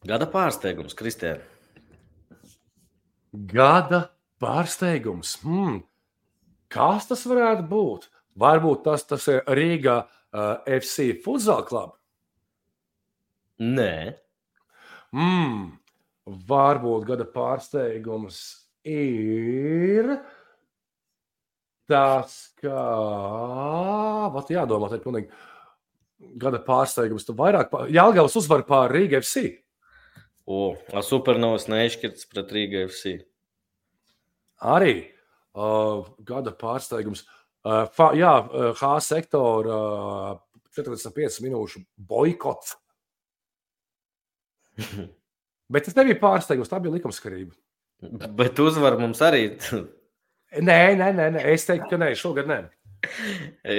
Gada pārsteigums, Kristēna. Gada pārsteigums. Hmm. Kas tas varētu būt? Varbūt tas, tas ir Rīgā uh, FC Futsal Club. Nē, Mm. Varbūt gada pārsteigums ir tas, ka. Vat jādomā, tā ir pilnīgi gada pārsteigums. Tu vairāk, pār... Jālgavas uzvar pār Rīga FC. O, a supernovas neizšķirts pret Rīgā FC. Arī uh, gada pārsteigums. Uh, fa, jā, uh, H sektora uh, 45 minūšu boikots. Bet tas nebija pārsteigums, tā bija likumskarība. Bet uzvar mums arī. Nē, nē, nē, nē. es teiktu, ka nē, šogad nē.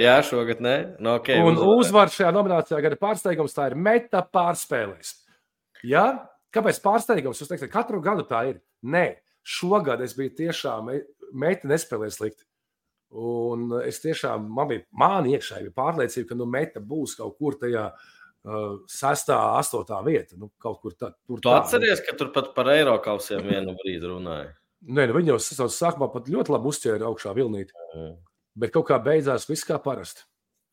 Jā, šogad nē. No, okay, Un uzvar. šajā nominācijā gada pārsteigums tā ir meta pārspēlēs. Ja? Kāpēc pārsteigums? Jūs teiksiet, katru gadu tā ir. Nē, šogad es biju tiešām, meita nespēlēja slikti. Un es tiešām, man bija māni iekšā, bija pārliecība, ka nu, meta būs kaut kur tajā uh, sestā, astotā vieta. Nu, kaut kur tā, tur Tu atceries, ka tur pat par eiro kausiem vienu brīdi runāja. Nē, nu, viņi jau sezonas sākumā pat ļoti labi uzķēra augšā vilnīt. Mm. Bet kaut kā beidzās viss kā parasti.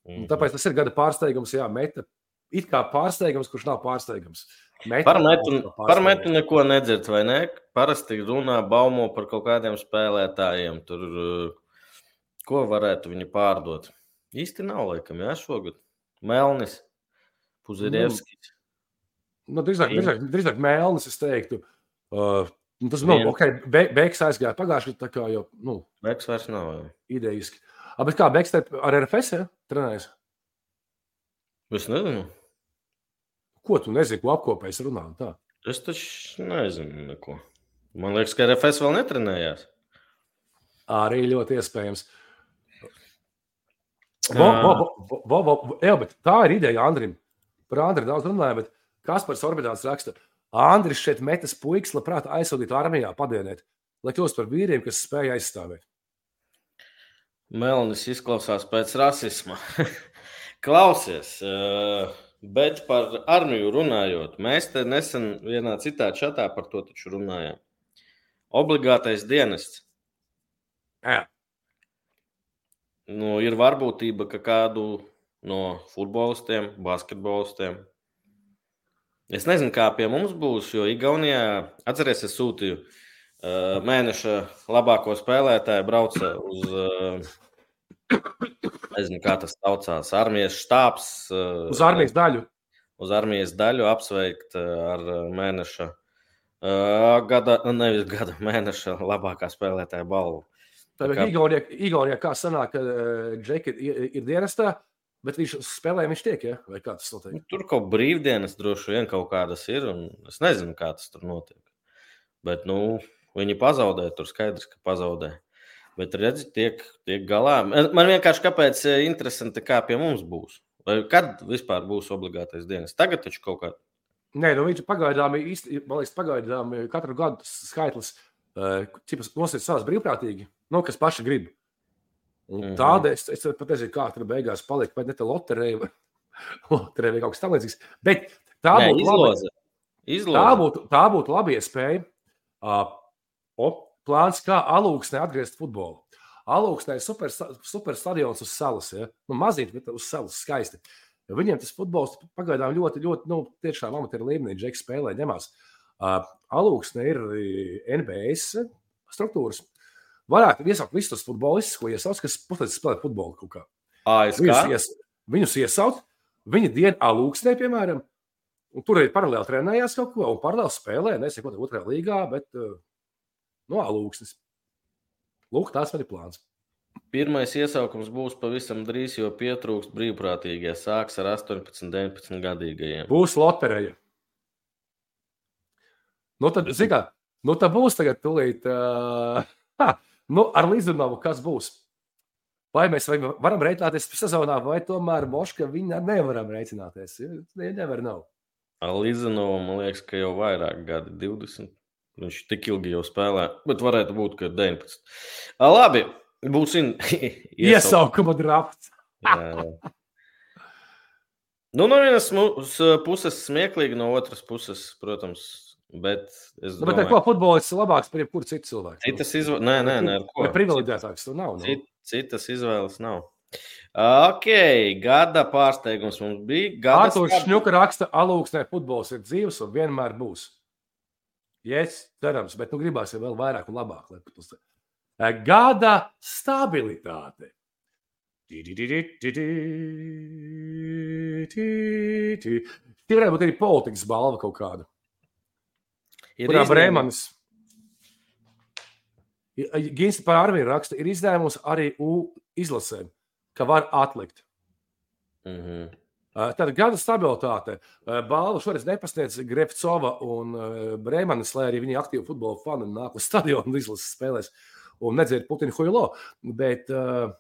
Un tāpēc tas ir gada pārsteigums, jā, meta. It kā pārsteigums, kurš nav pārsteigums. Meta Par metu, par metu neko nedzird, vai ne? Parasti runā baumo par kaut kādiem spēlētājiem. Tur, uh, ko varētu viņi pārdot? Īsti nav, laikam, jā, šogad. Melnis, Puzirievskis. Nu, drīzāk, drīzāk, drīzāk mēlnis, es teiktu. Uh, nu, tas nav ok. Be, Beigas aizgāja pagājušajā gadā, tā kā jau nu, Beks vairs nav. jā. idejiski. A, bet kā Beigas ar RFS ja? trenējas? Es nezinu. Ko tu nezini, ko apkopējis runā? un Tā. Es taču nezinu neko. Man liekas, ka RFS vēl netrenējās. Arī ļoti iespējams. Vo, vo, vo, vo, jā, bet tā ir ideja Andrim. Par Andriu daudz runāja, bet Kaspars Orbitāns raksta, Andris šeit metas puikas labprāt aizsūtītu armijā padienēt, lai kļūst par vīriem, kas spēj aizstāvēt. Melnis izklausās pēc rasisma. Klausies, eh, bet par armiju runājot, mēs te nesen vienā citā čatā par to taču runājām. Obligātais dienests. Jā. Nu, ir varbūtība, ka kādu no futbolistiem, basketbolistiem. Es nezinu, kā pie mums būs, jo Igaunijā, atcerieties, es sūtīju uh, mēneša labāko spēlētāju, brauca uz, uh, nezinu, kā tas saucās, armijas štābs. Uh, Uz armijas daļu. uz armijas daļu apsveikt uh, ar uh, mēneša, uh, gada, nevis gada mēneša labākā spēlētāja balvu. Tad kā- Igaunijā, Igaunijā kā sanāk, ka uh, Džeki ir, ir dienestā, bet viņš spēlē, viņš tiek, ja? vai kā tas notiek? Nu, Tur kaut brīvdienas droši vien kaut kādas ir, un es nezinu, kā tas tur notiek. Bet, nu, viņi pazaudē, tur skaidrs, ka pazaudē. Bet, redziet, tiek, tiek galā. Man vienkārši kāpēc eh, interesanti, kā pie mums būs. Vai kad vispār būs obligātais dienas? Tagad taču kaut kā. Nē, nu viņš pagaidām man liekas, pagaidām katru gadu skaitlis, uh, cik nosacīt savas brīvprātīgi, nu, kas paši grib. Un Mhm. Tāda es, es pat nezinu, kā tur beigās palika, vai ne tā loterija vai, loterija vai kaut kas tamlīdzīgs. Bet tā būtu izloze. tā Izloze. būtu, tā būtu laba iespēja. Uh, o, plāns, kā alūksnē atgriezt futbolu. Alūksnē ir super, super stadions uz salas. Ja? Nu, mazīt, bet uz salas skaisti. Jo viņiem tas futbols pagaidām ļoti, ļoti, nu, tiešām amatieru līmenī, Džeks spēlē, ņemās. Uh, Alūksne ir NBS struktūras. Varētu iesaukt visus tos futbolistus, ko iesauc, kas potenciāli spēlē futbolu kaut kā. ASK? Viņus, ies, viņus iesaukt, viņi dienu alūksnē, piemēram, un tur arī paralēli trenējās kaut ko, un paralēli spēlē, ko otrajā līgā, bet uh, no alūksnes. Lūk, tāds man ir plāns. Pirmais iesaukums būs pavisam drīz, jo pietrūkst brīvprātīgie. Sāks ar 18, 19 gadīgajiem. Būs loterija. Nu, tad, zikā, nu, tad būs tagad tūlīt. Uh, ha, nu, ar Līdzinovu kas būs? Vai mēs vai varam rēķināties sezonā, vai tomēr Moška viņa nevaram rēķināties? Ja nevar nav. Ar Līdzinovu man liekas, ka jau vairāk gadi, 20. Viņš tik ilgi jau spēlē, bet varētu būt, ka 19. Labi, būsim iesaukuma drafts. nu, no vienas puses smieklīgi, no otras puses, protams, Bet es domāju, bet ko futbolists ir labāks par jebkuru citu cilvēku? Citas izvēles, nē, nē, nē, ko. Privileģētāks tu nav. Nu. Cit, citas izvēles nav. Ok, gada pārsteigums mums bija. Arthurs skar... Šņuka raksta, alūksnē futbols ir dzīves un vienmēr būs. Yes, cerams, bet nu gribās jau vēl vairāk un labāk. Gada stabilitāte. Tie varētu būt arī politikas balva kaut kāda. Ir kurā Brēmanis. Gins par Arvīnu raksta, ir izņēmums arī U izlasēm, ka var atlikt. Mm -hmm. Tāda gada stabilitāte. Balvu šoreiz nepasniedz Grefcova un Brēmanis, lai arī viņi aktīvi futbola fani nāk uz stadionu izlases spēlēs un nedzird Putinu Huilo. Bet uh,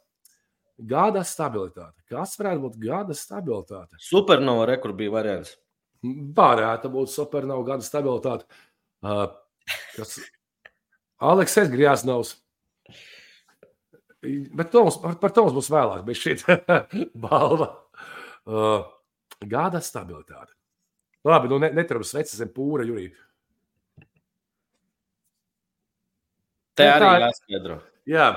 gada stabilitāte. Kas varētu būt gada stabilitāte? Supernova rekur bija variants. Varētu būt supernova gada stabilitāte. Uh, kas Aleksis Grjāsnovs. Bet to mums, par, par to mums būs vēlāk, bet šī balva. Uh, gada stabilitāte. Labi, nu ne, neturam sveces zem pūra, Jurija. Te nu, arī jāskaidro. Jā,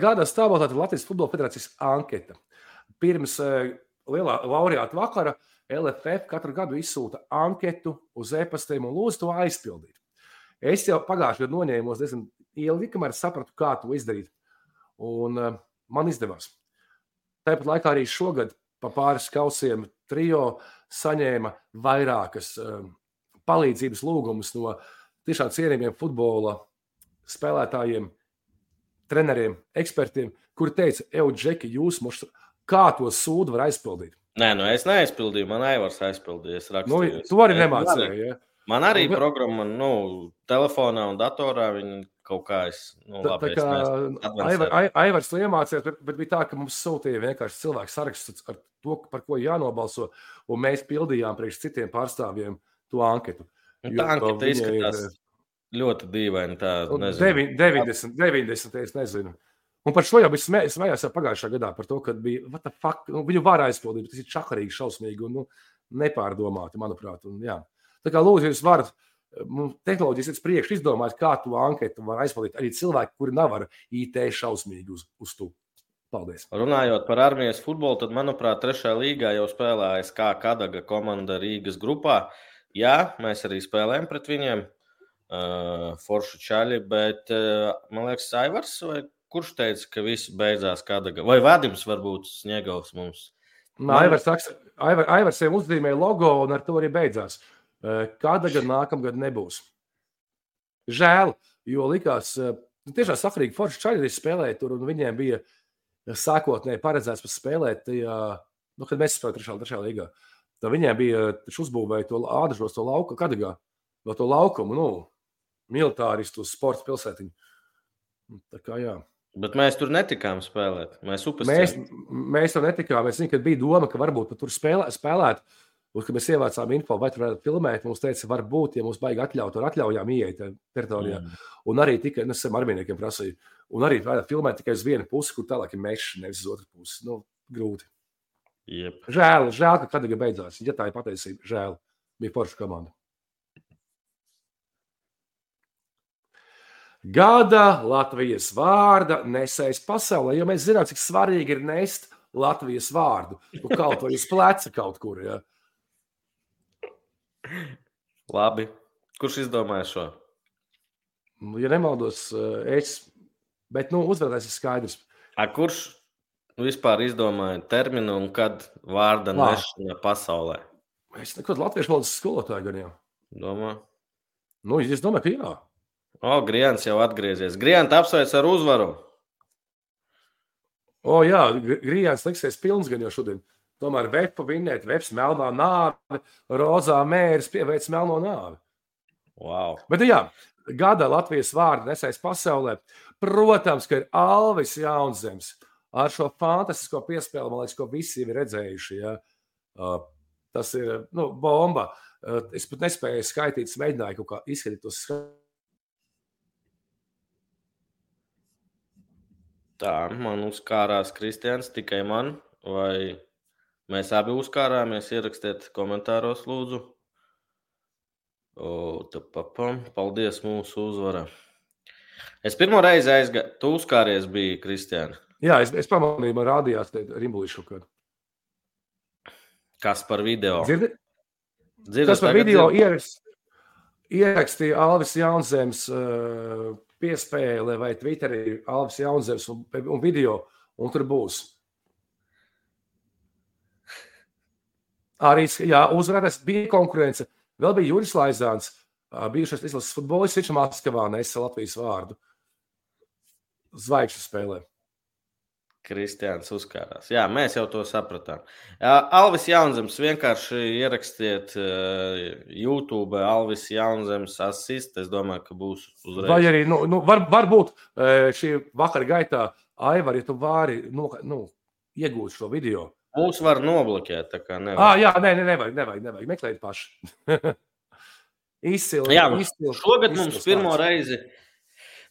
gada stabilitāte Latvijas Futbola Federācijas anketa. Pirms uh, lielā laureāta vakara LFF katru gadu izsūta anketu uz e-pastiem un lūdzu to aizpildīt. Es jau pagājušajā gadā noņēmos diezgan ilgi, kamēr sapratu, kā to izdarīt. Un man izdevās. Tāpat laikā arī šogad pa pāris kausiem trijo saņēma vairākas uh, palīdzības lūgumus no tiešām cienījumiem futbola spēlētājiem, treneriem, ekspertiem, kuri teica, Eudžeki, jūs mums kā to sūdu var aizpildīt? Nē, nu es neaizpildīju, man Aivars aizpildīja. Nu, tu arī nemācīji. Ja? Man arī programma, nu, telefonā un datorā viņa kaut kā es. Nu, tā, labi, tā kā Aivar, Aivars to iemācījās, bet, bet bija tā, ka mums sūtīja vienkārši cilvēku saraksts ar to, par ko jānobalso, un mēs pildījām priekš citiem pārstāvjiem to anketu. Nu, tā anketa izskatās ir, ļoti dīvaini. Tā, nezinu. 90, 90, es nezinu. Un par šo jau bija smējās pagājušā gadā par to, ka bija, fuck, nu, viņu var aizpildīt, bet tas ir čakarīgi, šausmīgi un nu, nepārdomāti, manuprāt. Un, jā. Tā kā lūdzu, jūs varat mums tehnoloģijas ir priekš izdomāt, kā to anketu var aizpildīt arī cilvēki, kuri nav ar IT šausmīgi uz, uz to. Paldies. Runājot par armijas futbolu, tad, manuprāt, trešajā līgā jau spēlējas kā Kadaga komanda Rīgas grupā. Jā, mēs arī spēlējam pret viņiem. Uh, foršu čaļi, bet uh, man liekas, Aivars, vai kurš teica, ka viss beidzās Kadaga, vai Vadims varbūt Sniegovs mums. Aivars, Aivars, Aivars jau uzzīmēja logo un ar to arī beidzās. Uh, kāda gada nākamgad nebūs. Žēl, jo likās, eh, nu, tiešām sakrīgi forši čaļi spēlēja tur, un viņiem bija eh, sākotnēji paredzēts spēlēt, tajā, nu, kad mēs spēlējām trešā, trešā līgā. Tad viņiem bija uzbūvēja to ādažos, to lauku, kadagā, no to laukumu, nu, militāristu sporta pilsētiņu. Nu, tā kā jā. Bet mēs tur netikām spēlēt. Mēs, mēs, mēs tur netikām. Es zinu, ka bija doma, ka varbūt tur spēlē, spēlēt. Un, kad mēs ievācām info, vai tur varētu filmēt, mums teica, varbūt, ja mums baigi atļaut, ar atļaujām ieiet teritorijā. Mm. Un arī tikai, nu, esam armijniekiem prasīju, un arī varētu filmēt tikai uz vienu pusi, kur tālāk ir mežs, nevis uz otru pusi. Nu, grūti. Yep. Žēl, žēl, ka Kadaga beidzās. Ja tā ir patiesība, žēl. Bija forša komanda. Gada Latvijas vārda nesējis pasaulē, jo mēs zinām, cik svarīgi ir nest Latvijas vārdu. Nu, kaut vai uz pleca kaut kur. Ja. Labi. Kurš izdomāja šo? Nu, ja nemaldos, eh, es. Bet, nu, uzvarētājs ir skaidrs. A, kurš? vispār izdomājat terminu un kad vārda Vā. nešana pasaulē? Es neko latviešu valodas skolotāju gan jau. Domā? Nu, es domāju, ka jā. O, Griants jau atgriezies. Griants apsveic ar uzvaru. O, jā, Grijāns liksies pilns gan jau šodien. Tomēr vepa vinēt, veps melnā nāve, rozā mērs pieveic melno nāvi. Wow. Bet, nu jā, gada Latvijas vārdu nesais pasaulē. Protams, ka ir Alvis Jaunzems ar šo fantastisko piespēli, man liekas, ko visi ir redzējuši. Ja? Tas ir nu, bomba. Es pat nespēju skaitīt, es mēģināju kaut kā izskatīt tos skaitīt. Tā, man uzkārās Kristians, tikai man, vai mēs abi uzkārāmies, ierakstiet komentāros, lūdzu. O, tā, papam, paldies mūsu uzvara. Es pirmo reizi aizgāju, tu uzkāries bija, Kristiāna. Jā, es, es pamanīju, man rādījās rimbuļs kaut kādā. Kas par video? Dzirdi? Dzirdu, Tas par video ierakst, ierakstīja Alvis Jaunzems uh, piespēle vai Twitterī Alvis Jaunzems un, un video, un tur būs. Arī jā, uzvarēs bija konkurence. Vēl bija Juris Laizāns, bijušais izlases futbolists, viņš Maskavā nesa Latvijas vārdu. Zvaigžņu spēlē. Kristiāns uzkārās. Jā, mēs jau to sapratām. Alvis Jaunzems vienkārši ierakstiet YouTube, Alvis Jaunzems asist. Es domāju, ka būs uzreiz. Vai arī, nu, nu, var, varbūt šī vakara gaitā, Aivar, ja tu vari nu, nu, iegūt šo video. Mūs var nobloķēt, tā kā nevar. Ah, jā, nē, nē, nevajag, nevajag, nevajag. Meklējiet paši. izcili. Jā, izcili, Šogad mums izcils pirmo reizi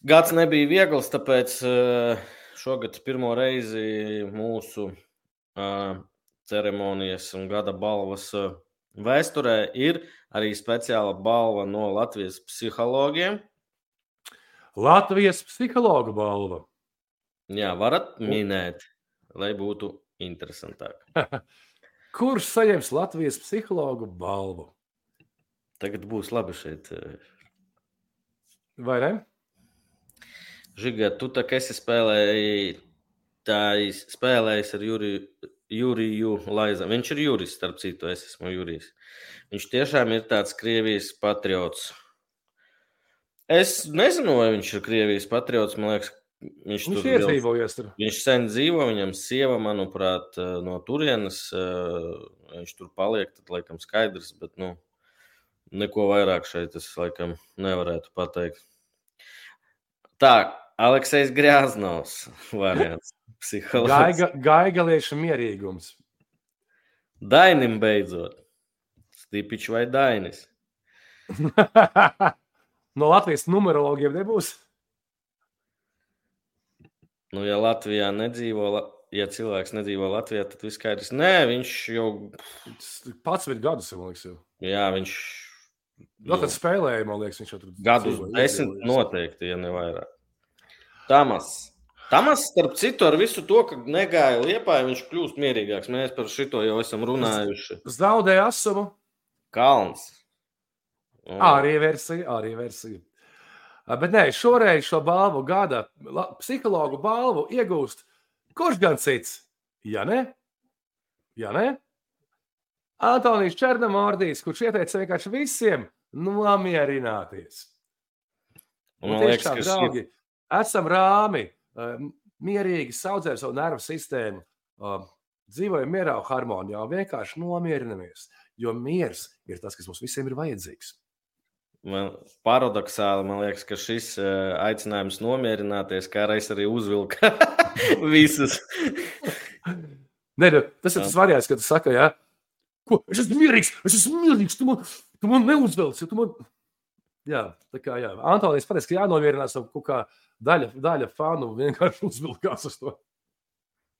gads nebija viegls, tāpēc eh, šogad pirmo reizi mūsu eh, ceremonijas un gada balvas eh, vēsturē ir arī speciāla balva no Latvijas psihologiem. Latvijas psihologa balva. Jā, varat minēt, lai būtu interesantāk. Kurš saņems Latvijas psihologa balvu? Tagad būs labi šeit. eh, Vai ne? Žiga, tu tā kā esi spēlēji, tā spēlējis ar Juriju, Juriju Laizu. Viņš ir Juris, starp citu, es esmu Jurijs. Viņš tiešām ir tāds Krievijas patriots. Es nezinu, vai viņš ir Krievijas patriots. Man liekas, viņš, Viņš tur ir jau- iedzīvojies tur. Viņš sen dzīvo, viņam sieva, manuprāt, eh, no turienes. eh, Viņš tur paliek, tad laikam skaidrs, bet nu, neko vairāk šeit es laikam nevarētu pateikt. Tā, Aleksis Grāznovs variants. Gaiga, gaigaliešu mierīgums. Dainim beidzot. Stipičs vai Dainis? no Latvijas numerologiem nebūs. Nu, ja Latvijā nedzīvo, ja cilvēks nedzīvo Latvijā, tad viss skaidrs. Nē, viņš jau, 11 gadus, man liekas, jau. jā, viņš Nu, kad spēlēja, man liekas, viņš jau tur gadus desmit noteikti, ja ne vairāk. Tamas. Tamas, starp citu, ar visu to, ka negāja liepā, viņš kļūst mierīgāks. Mēs par šito jau esam runājuši. Zaudēja asumu. Kalns. Arī versija, arī versija. Ā, Bet nē, šoreiz šo balvu gada psihologu balvu iegūst kurš gan cits? Ja ne? Ja ne? Antonijs Černomārdīs, kurš ieteica vienkārši visiem nomierināties. Un man liekas, tiešām, ka draugi, šī, esam rāmi, ā, mierīgi saudzējam savu nervu sistēmu, ā, dzīvojam mierā un harmonijā un vienkārši nomierinamies. Jo miers ir tas, kas mums visiem ir vajadzīgs. Man, paradoxāli, man liekas, ka šis eh, aicinājums nomierināties, kā reiz arī uzvilka visus. Nē, tas ir tas variants, kad tu saki, ja, ko es esmu mierīgs, es esmu mierīgs, tu man, tu man neuzvelc. Tu man... Jā, tā kā jā. Antonius pateica, ka jānomierinās ar kaut kā daļa, daļa fanu vienkārši uzvilkās uz to.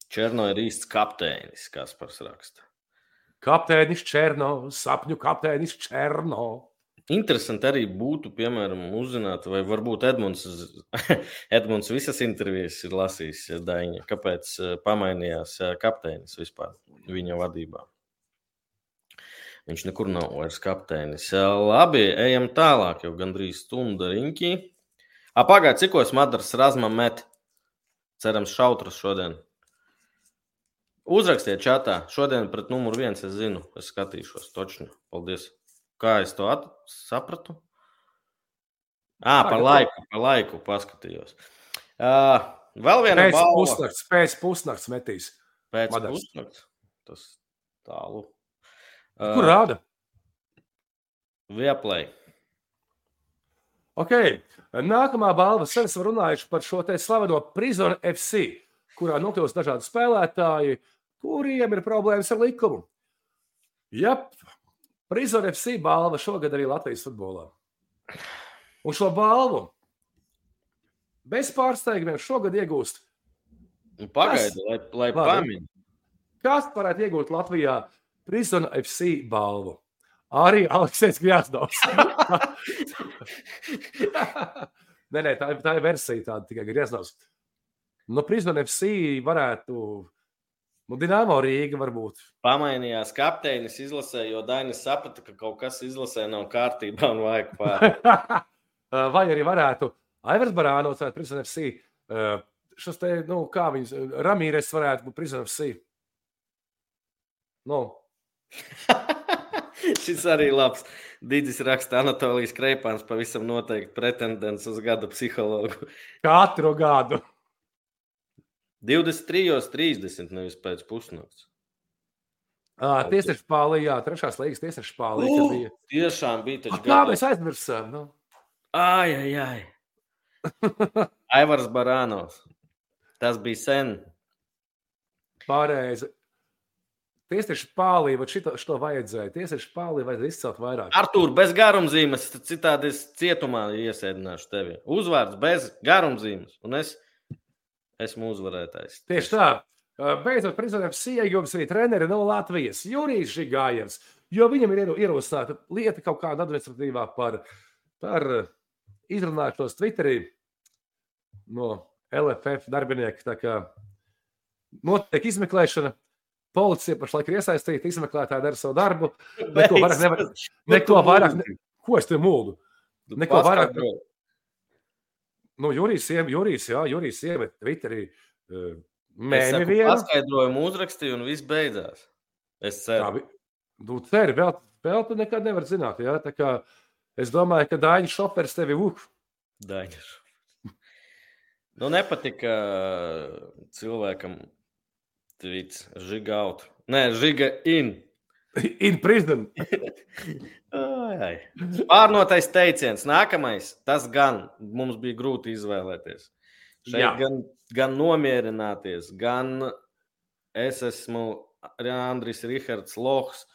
Černo ir īsts kapteinis, kas par raksta. Kapteinis Černo, sapņu kapteinis Černo. Interesanti arī būtu, piemēram, uzzināt, vai varbūt Edmunds, Edmunds visas intervijas ir lasījis Daņa. Kāpēc eh, pamainījās eh, kapteinis vispār viņa vadībā? Viņš nekur nav vairs kapteinis. Eh, Labi, ejam tālāk, jau gandrīz stunda riņķī. Pagaidiet, cikos Madras Razma met. Cerams, šautras šodien. Uzrakstiet čatā. Šodien pret numuru viens es zinu. Es skatīšos. Točni. Paldies. Kā es to at... sapratu? À, par laiku, par laiku paskatījos. Uh, vēl viena Pēc balva. pusnakts, pēc pusnakts metīs. Pēc Madars. pusnakts. Tas tālu. Kur rāda? Vieplay. Ok, nākamā balva. Sen esam runājuši par šo te slaveno Prison FC, kurā nokļūst dažādi spēlētāji, kuriem ir problēmas ar likumu. Jā, Prison FC balva šogad arī Latvijas futbolā. Un šo balvu bez pārsteigumiem šogad iegūst. Nu, Pagaidi, lai, lai pamini. Kas varētu iegūt Latvijā Prison FC balvu? Arī Aleksis Gjāsdovs. nē, nē, tā, tā ir versija, tāda tikai Gjāsdovs. No Prison FC varētu, nu, Dienāmo Rīga varbūt. Pamainījās kapteinis izlasē, jo Dainis saprata, ka kaut kas izlasē nav kārtībā un vajag pār. Vai arī varētu Aivars Barānos vai Prison FC. eh, Šis te, nu, kā viņas, Ramīres varētu būt Prison FC. Nu, Šis arī labs. Digis raksta Anatolijas Kreipāns, pavisam noteikti pretendents uz gada psihologu. katru gadu. 23.30. nevis pēc pusnakts. Uh, Tiesneša spālī, jā, trešās līgas tiesneša spālī. Uh, Uh, bija. tiešām bija taču kā mēs aizmirsām? Nu? Ai, ai, ai. Aivars Barānos. Tas bija sen. Pareizi. Tiesneša spālī, vai šito, šito vajadzēja? Tiesneša spālī vajadzēja izcelt vairāk. Artur, bez garumzīmes, citādi es cietumā iesēdināšu tevi. Uzvārds bez garumzīmes, un es esmu uzvarētājs. Tieši tā. Beidzot, prezidents Siegjums arī treneri no Latvijas, Jurijs Žigājevs, jo viņam ir iero- ierosināta lieta kaut kāda administratīvā par, par izrunāšanos Twitterī no LFF darbinieka. Tā kā notiek izmeklēšana, policija pašlaik ir iesaistīta, izmeklētāji dara savu darbu. Neko vairāk nevar, neko vairāk, ne, ko es te mūldu? neko vairāk- Nu, Jurijs, Jurijs, jā, Jurijs iemet Twitterī. Uh, Mēģinājumi vienu. Paskaidrojumu uzrakstīju, un viss beidzās. Es ceru. vi- Nu, ceri, vēl, vēl tu nekad nevar zināt. Jā? Tā kā Es domāju, ka Dāņu šoferis tevi uh, Daņš. Nu, nepatika cilvēkam tvīts, žiga out. Nē, žiga in. In prison. Ai, ai. Pārnotais teiciens, nākamais. Tas gan mums bija grūti izvēlēties. Šeit Jā. gan, gan nomierināties, gan es esmu Andris Rihards Lohs.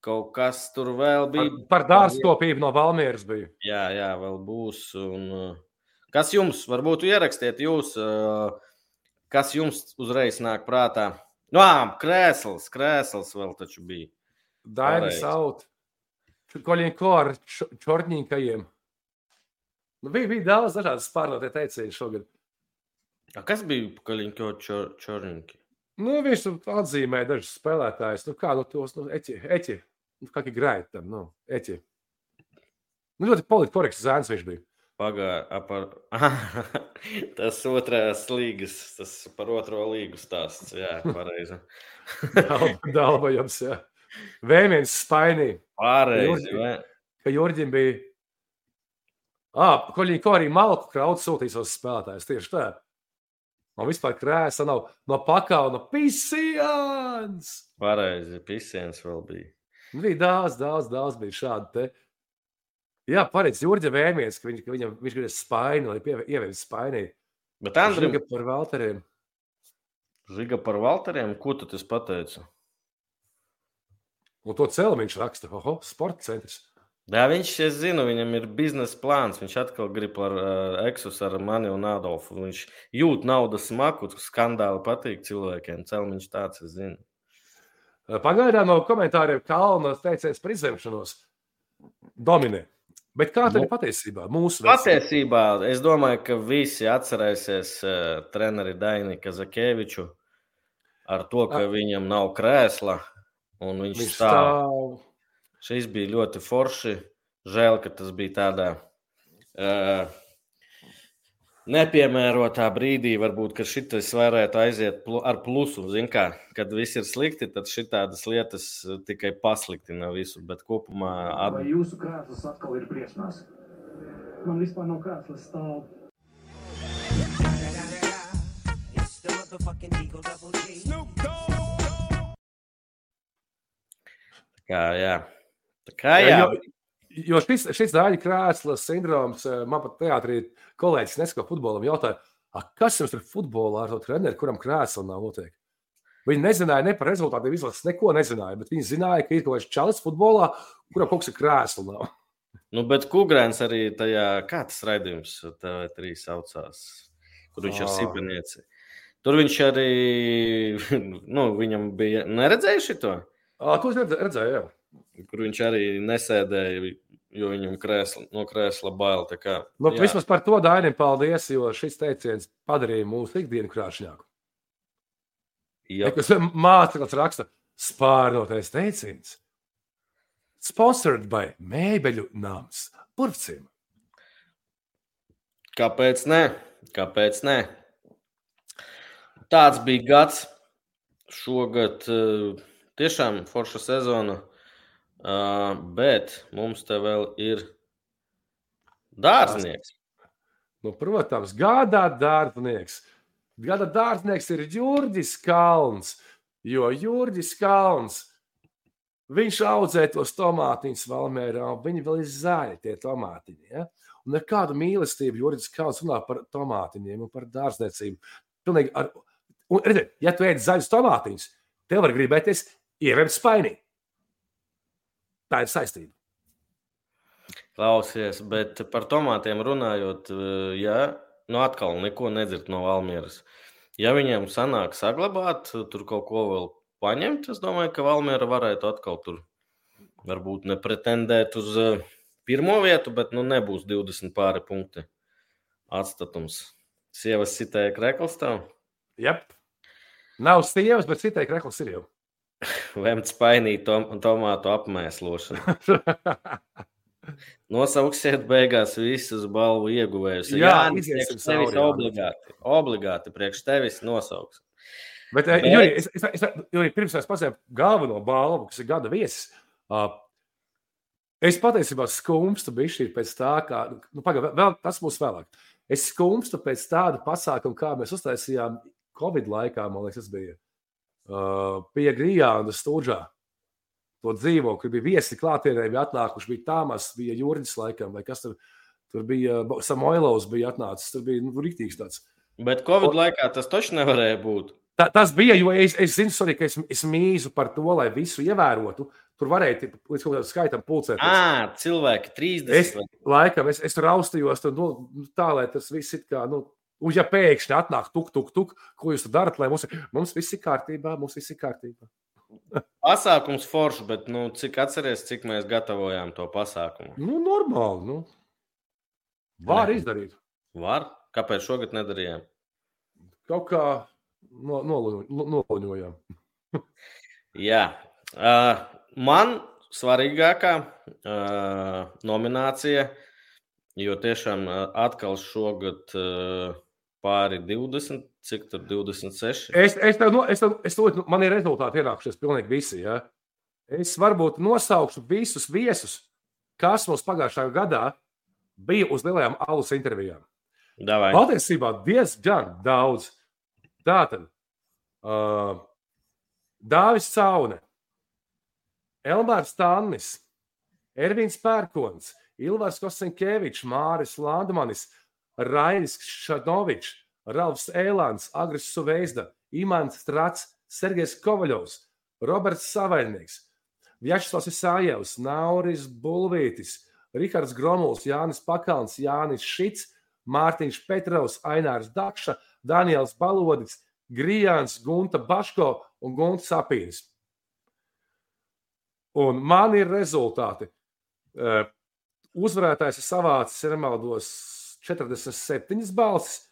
Kaut kas tur vēl Par, bija. par dārzkopību no Valmieras bija. Jā, jā, vēl būs. Un, uh, kas jums, varbūt ierakstiet jūs, uh, kas jums uzreiz nāk prātā? Nu, ā, krēsls, krēsls vēl taču bija. Daina Pareizi. saut. Koļinko ar čo- čorņīnkajiem. Nu, bija, bija daudz dažādas pārnotie teicieni šogad. A, kas bija Kaļiņko čor, Čorņinki? Nu, viņš atzīmēja dažus spēlētājus. Nu, kā nu tos, nu, eķi, eķi. Nu, kā ir grāmatā, nu, eķi. Nu, ļoti politkorekts zēns viņš bija. Pagāja par. tas otrās līgas, tas par otro līgu stāsts. Jā, pareizi. Dalbojams, jā. Vēmiens spainī, Pareizi. vai? ka Jurģim bija. Ah, Koļinko arī malku krauts sūtīs uz spēlētājus. Tieši tā. Man vispār krēsa nav no pakauna pisijāns. Pareizi. Pisiens vēl bija. Bija daudz, daudz, daudz bija šādi. Te. Jā, pareizi. Jurģa vēmies, ka, viņš, ka viņam, viņš grib spaini, lai ievies spainī. Bet Andrim, Žiga par Valteriem. Žiga par Valteriem, ko tu tas pateici? Un to cēlu viņš raksta. Oho, sporta centrs. Jā, viņš, es zinu, viņam ir biznesa plāns. Viņš atkal grib ar uh, Eksus, ar mani un Adolfu. Viņš jūt naudas smaku, skandāli patīk cilvēkiem. Celmiņš tāds, es zinu. Pagaidām no komentāriem Kalna teicējis par izlemšanos. Dominē. Bet kā tad ir patiesībā? Mūsu versija? Patiesībā es domāju, ka visi atcerēsies uh, treneri Daini Kazakeviču ar to, ka A. viņam nav krēsla un viņš, Viņš viņš stāv. stāv. Šis bija ļoti forši. Žēl, ka tas bija tādā uh, nepiemērotā brīdī, varbūt, ka šis varētu aiziet pl ar plusu. Kā, kad viss ir slikti, tad šādas lietas tikai pasliktina visu. Bet kopumā. At... Vai jūsu krēsls atkal ir briesmās? Man vispār nav krēsls stāv. Kā, jā. Tā kā, jā. jā jo, šis, šis dāļu krēsls sindroms eh, man pat teātrī kolēģis nesko futbolam jautāja, kas jums ir futbolā ar to treneru, kuram krēsla nav noteikti? Viņi nezināja ne par rezultātiem, izlases neko nezināja, bet viņi zināja, ka ir kaut kāds čalis futbolā, kuram kaut kas ir krēsla nav. Nu, bet Kungrēns arī tajā, kā tas raidījums TV3 saucās, kur viņš oh. ir sipenieci. Tur viņš arī, nu, viņam bija, neredzējuši to? Ah, to es redzēju, jā. Kur viņš arī nesēdēja, jo viņam krēsla, no krēsla bail. Kā, nu, jā. vismaz par to Dainim paldies, jo šis teiciens padarīja mūsu ikdienu krāšņāku. Māceklis raksta, spārnotais teiciens. Sponsored by Mēbeļu nams. Purvcim. Kāpēc ne? Kāpēc ne? Tāds bija gads. Šogad uh, tiešām forša sezona. Uh, bet mums te vēl ir dārznieks. Nu, protams, gada dārznieks. Gada dārznieks ir Jurģis Kalns. Jo Jurģis Kalns viņš audzē tos tomātiņus Valmērā, un viņi vēl ir zaļi, tie tomātiņi. Ja? Un ar kādu mīlestību Jurģis Kalns runā par tomātiņiem un par dārzniecību. Pilnīgi ar, un, redziet, ja tu ēd zaļus tomātiņus, tev var gribēties ievērt spainī. Tā ir saistība. Klausies, bet par tomātiem runājot, ja nu atkal neko nedzird no Valmieras. Ja viņiem sanāk saglabāt tur kaut ko vēl paņemt, es domāju, ka Valmiera varētu atkal tur varbūt nepretendēt uz pirmo vietu, bet nu nebūs 20 pāri punkti atstatums. Sievas sitēja krekls tev? Jā. Yep. Nav sievas, bet sitēja krekls ir jau. Lemts painīt tom, tomātu apmēslošanu. Nosauksiet beigās visus balvu ieguvējus. Jā, Jā priekš tevis obligāti. Obligāti priekš tevis nosauks. Bet, Bet... Juri, es, es, es, Juri, pirms es pasēju galveno balvu, kas ir gada viesis, uh, es patiesībā skumstu bišķi pēc tā, kā, nu, pagaid, vēl, tas būs vēlāk. Es skumstu pēc tāda pasākuma, kā mēs uztaisījām Covid laikā, man liekas, tas bija uh, pie Grijāna stūžā to dzīvo, kur bija viesi klātienē, bija atnākuši, bija Tāmas, bija Jurģis laikam, vai kas tur, tur bija, Samoilovs bija atnācis, tur bija, nu, riktīgs tāds. Bet Covid o, laikā tas taču nevarēja būt. Tā, tas bija, jo es, es zinu, sorry, ka es, es mīzu par to, lai visu ievērotu. Tur varēja līdz kaut kādam skaitam pulcēties. À, cilvēki 30. Es, laikam, es, es tur raustījos, tur, nu, tā, lai tas viss ir kā, nu, un ja pēkšņi atnāk tuk, tuk, tuk, ko jūs darat, lai mums, mums viss ir kārtībā, mums viss ir kārtībā. Pasākums foršs, bet nu, cik atceries, cik mēs gatavojām to pasākumu? Nu, normāli. Nu. Var ne. izdarīt. Var. Kāpēc šogad nedarījām? Kaut kā no, nolaņojām. Jā. Uh, man svarīgākā uh, nominācija, jo tiešām atkal šogad uh, pāri 20, cik tur 26. Es, es tev, no, es tev, es tev, man ir rezultāti ienākušies pilnīgi visi. Ja? Es varbūt nosaukšu visus viesus, kas mums pagājušajā gadā bija uz lielajām alus intervijām. Davai. Patiesībā diezgan daudz. Tātad uh, Dāvis Caune, Elmārs Tannis, Ervīns Pērkons, Ilvars Kosenkevičs, Māris Landmanis, Rainis Šanovičs, Ralfs Ēlāns, Agris Suveizda, Imants Strats, Sergejs Kovaļovs, Roberts Savaļnieks, Vjačslavs Isājevs, Nauris Bulvītis, Rihards Gromuls, Jānis Pakalns, Jānis Šits, Mārtiņš Petrovs, Ainārs Dakša, Daniels Balodis, Grijāns, Gunta Baško un Gunta Sapīnis. Un man ir rezultāti. Uh, uzvarētājs ir savācis, ja nemaldos, 47 balsis.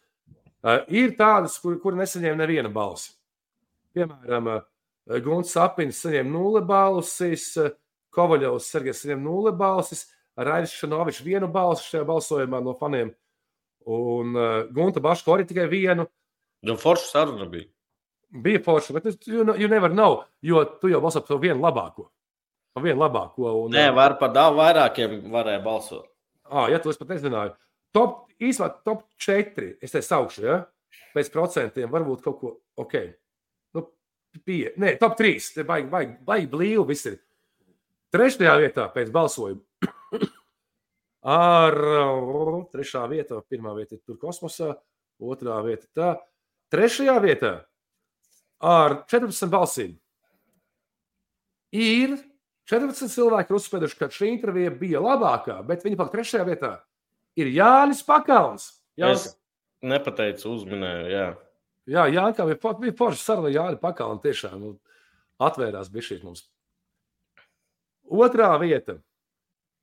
Uh, ir tādas, kur, kur nesaņēma neviena balsi. Piemēram, uh, Gunts Sapins saņēma nulle balsis, uh, Kovaļovs Sergejs saņēma nulle balsis, Raivis Šanovičs vienu balsi šajā balsojumā no faniem. Un uh, Gunta Baško arī tikai vienu. Nu, forša saruna bija. Bija forša, bet you never know, jo tu jau balso par vienu labāko. Par vienu labāko. Un, Nē, var par daudz vairākiem varēja balsot. Ah, ja to es pat nezināju. Top, īsumā top 4. Es te saukšu, ja? Pēc procentiem varbūt kaut ko ok. Nu, pie, nē, top 3. Te baigi, baigi, baigi blīvi viss ir. Trešajā vietā pēc balsojuma. Ar trešā vietā, pirmā vieta ir tur kosmosā, otrā vieta tā. Trešajā vietā ar 14 balsīm ir 14 cilvēki ir uzspēduši, ka šī intervija bija labākā, bet viņa pat trešajā vietā ir Jānis Pakauns. Jānis, Es nepateicu, uzminēju. Jā. jā, Jānis, bija, for- bija forša saruna Jānis Pakauns. Tiešām nu, atvērās bija šī mums. Otrā vieta.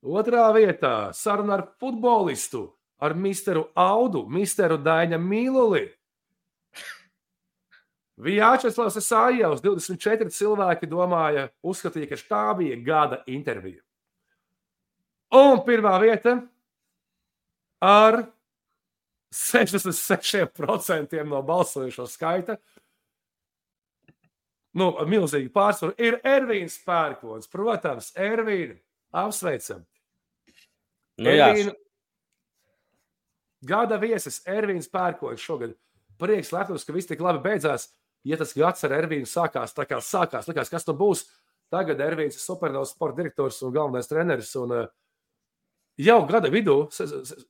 Otrā vietā saruna ar futbolistu, ar Misteru Audu, Misteru Daņa Mīluli. Vijāčeslavs Sājevs, 24 cilvēki domāja, uzskatīja, ka tā bija gada intervija. Un pirmā vieta ar 66% no balsojušo skaita. Nu, ar milzīgu pārsvaru ir Ervīns Pērkons. Protams, Ervīna, apsveicam. Nu, jā, Ervīnu- Gada viesis Ervīns Pērkons šogad. Prieks, lepnums, ka viss tik labi beidzās. Ja tas gads ar Ervīnu sākās, tā kā sākās, likās, kas tur būs. Tagad Ervīns ir supernovs sporta direktors un galvenais treneris. Un, uh, jau gada vidū,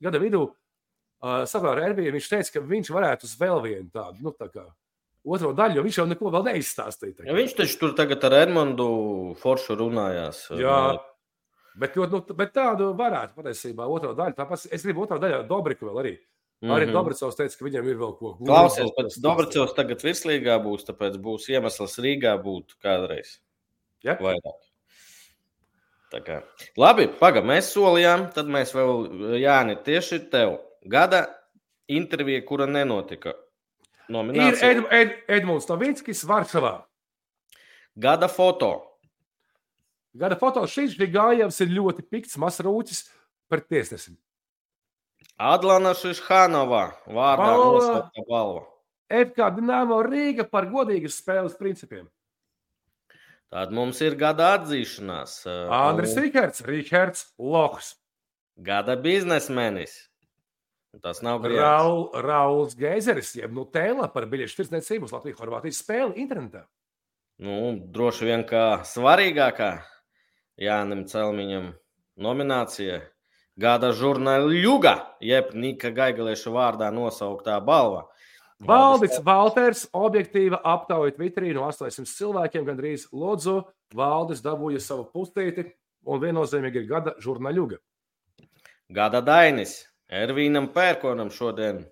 gada vidū uh, ar Ervīnu, viņš teica, ka viņš varētu uz vēl vienu tādu, nu, tā kā otro daļu, jo viņš jau neko vēl neizstāstīja. tā Ja viņš taču tur tagad ar Edmundu Foršu runājās. Jā. Bet, nu, bet tādu varētu patiesībā otro daļu. Tāpēc es gribu otru daļu ar Dobriku vēl arī. Mm -hmm. Arī Mhm. Dobricovs teica, ka viņam ir vēl ko Klausies, pēc Dobracevs tagad virslīgā būs, tāpēc būs iemesls Rīgā būt kādreiz. Ja? Vairāk. Labi, pagaidi, mēs solījām, tad mēs vēl, Jāni, tieši tev gada intervija, kura nenotika. Ir Nominācija. Ed, Ed, Edmunds Novickis Varšavā. Gada foto. Gada foto šis gājējums ir ļoti pikts, masrūķis par tiesnesim. Adlana Šišhanova vārdā Balva. balva. FK Dienāmo Rīga par godīgas spēles principiem. Tad mums ir gada atzīšanās. uh, Andris un Rikards, Rikards Lohs, Gada biznesmenis. Tas nav grūti. Raul, Rauls Geizeris, jeb nu tēlā par biļešu tirdzniecību uz Latvijas-Horvātijas spēli internetā. Nu, droši vien kā svarīgākā Jānis Celmiņam nominācija Gada žurnāļuga, jeb Nika Gaigalieša vārdā nosauktā balva. Valdis Valters, objektīva aptauja Twitterī no 800 cilvēkiem, gandrīz Lodzu. Valdis dabūja savu pustīti un viennozīmīgi ir gada žurnāļuga. Gada Dainis, Ervīnam Pērkonam šodien.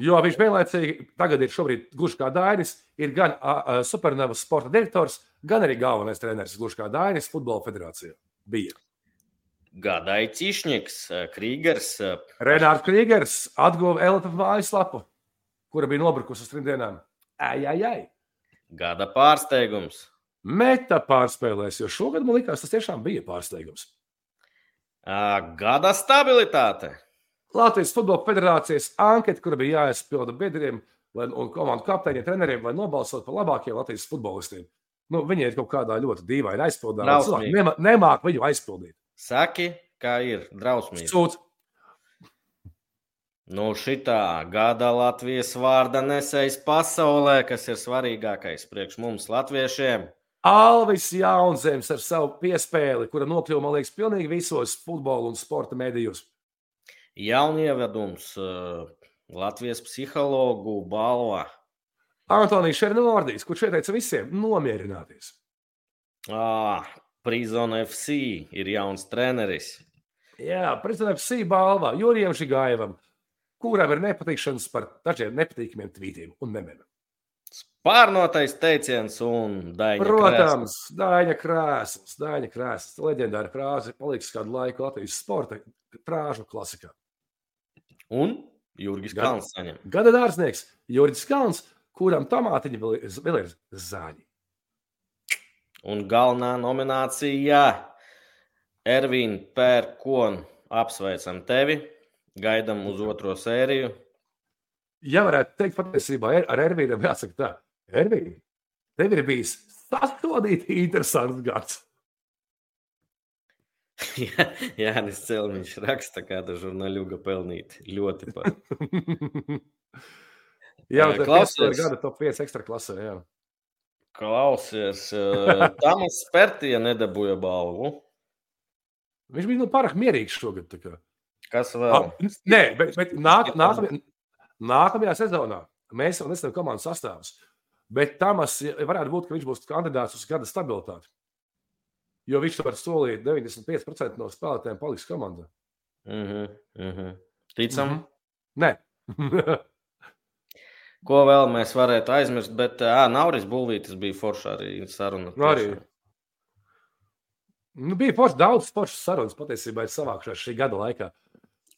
Jo viņš vienlaicīgi tagad ir šobrīd gluži kā Dainis, ir gan a, Supernovas sporta direktors, gan arī galvenais treneris gluži kā Dainis Futbola federācijā. Bija. Gada Aitīšņiks, Krīgers, Renārs Krīgers atguva LFF mājaslapu, kura bija nobrukusi uz trim dienām. Ai, ai, ai. Gada pārsteigums. Meta pārspēlēs, jo šogad man likās, tas tiešām bija pārsteigums. Gada stabilitāte. Latvijas Futbola Federācijas anketa, kura bija jāizpilda biedriem lai, un komandu kapteiņiem, treneriem, lai nobalsotu par labākajiem Latvijas futbolistiem. Nu, viņi ir kaut kādā ļoti dīvainā aizpildījumā. Nema- Nemāk viņu aizpildīt. Saki, kā ir drausmīgi. Sūds. Nu, šitā gada Latvijas vārda nesējis pasaulē, kas ir svarīgākais priekš mums, latviešiem. Alvis Jaunzems ar savu piespēli, kura nokļuva, man liekas, pilnīgi visos futbola un sporta medijos. Jaunievedums uh, Latvijas psihologu balva. Antonijs Šernordijs, kurš ieteica visiem nomierināties. Ah, Prison FC ir jauns treneris. Jā, prezidents FC balvā Jurijam Žigājevam, kuram ir nepatikšanas par dažiem nepatīkamiem tvītiem un memiem. Pārnotais teiciens un daļa. Protams, Dāņa krēsls, Dāņa krēsls, leģendāra frāze, paliks kādu laiku Latvijas sporta frāžu klasikā. Un Jurgis Gan- Kalns saņem. Gada dārznieks Jurijs Kalns, kuram tomātiņi vēl vēl ir zāļi. Un galvenā nominācija - Ervīna Pērkona. Apsveicam tevi. Gaidām uz otro sēriju. Ja varētu teikt, patiesībā ar- Ervīnu jāsaka tā, Ervīna, tev ir bijis sastodīti interesants gads. Jā, Jānis Celmiņš raksta, kāda žurnāļuga pelnīt ļoti par. Jā, klausies. ir gada top 5 ekstra klasē. Jā. Klausies, Tamas Spērtija nedabūja balvu. Viņš bija nu, pārāk mierīgs šogad. tā kā. Kas Ah, vēl? Nē, bet, bet nāk, nākamajā, nākamajā sezonā mēs vēl nezinām komandas sastāvus. Bet Tamas varētu būt, ka viņš būs kandidāts uz gada stabilitāti. Jo viņš var solīt 95% no spēlētājiem paliks komandā. Mm -hmm, mm -hmm. Ticam, mm Mhm. Nē, ko vēl mēs varētu aizmirst, bet ā, Nauris Bulvītis bija forša arī saruna. Arī. tiešām. nu, bija forši, daudz foršas sarunas patiesībā ir savākušās šī gada laikā.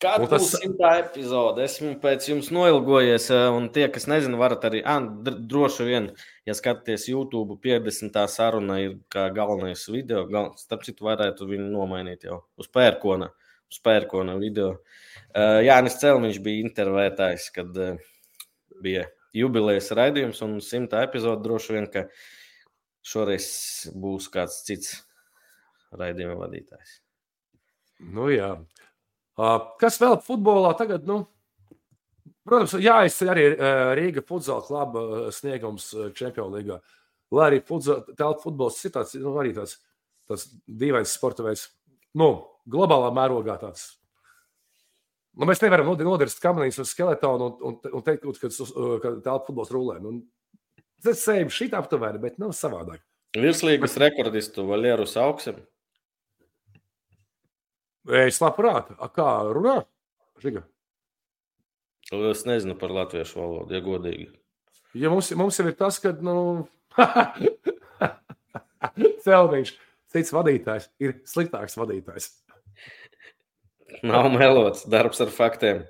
Kāda Un tas- būs simtā epizode? Esmu pēc jums noilgojies, ā, un tie, kas nezina, varat arī, dr- droši vien, ja skatāties YouTube, 50. saruna ir kā galvenais video. Gal, starp citu, varētu viņu nomainīt jau uz pērkona, uz pērkona video. Uh, Jānis Celmiņš bija intervētājs, kad uh, bija jubilejas raidījums un simtā epizode droši vien, ka šoreiz būs kāds cits raidījuma vadītājs. Nu, jā. Kas vēl futbolā tagad? Nu, protams, jāizceļ arī Rīga futbola kluba sniegums Čempionu līgā. Lai arī telpu futbols ir tāds, nu, arī tāds, tāds dīvains sporta veids, nu, globālā mērogā tāds. Nu, mēs nevaram nod- nodirst kamerīs uz skeletonu un, un, un teikt, ka, ka telpu futbols rulē. Nu, tas sējam šī aptuveni, bet nav savādāk. Virslīgas rekordistu Valērus Augsim. Es labprāt, A, kā runā? Žiga. Es nezinu par latviešu valodu, ja godīgi. Ja mums, mums ir tas, ka nu, Celniņš, cits vadītājs, ir sliktāks vadītājs. Nav melots, darbs ar faktiem.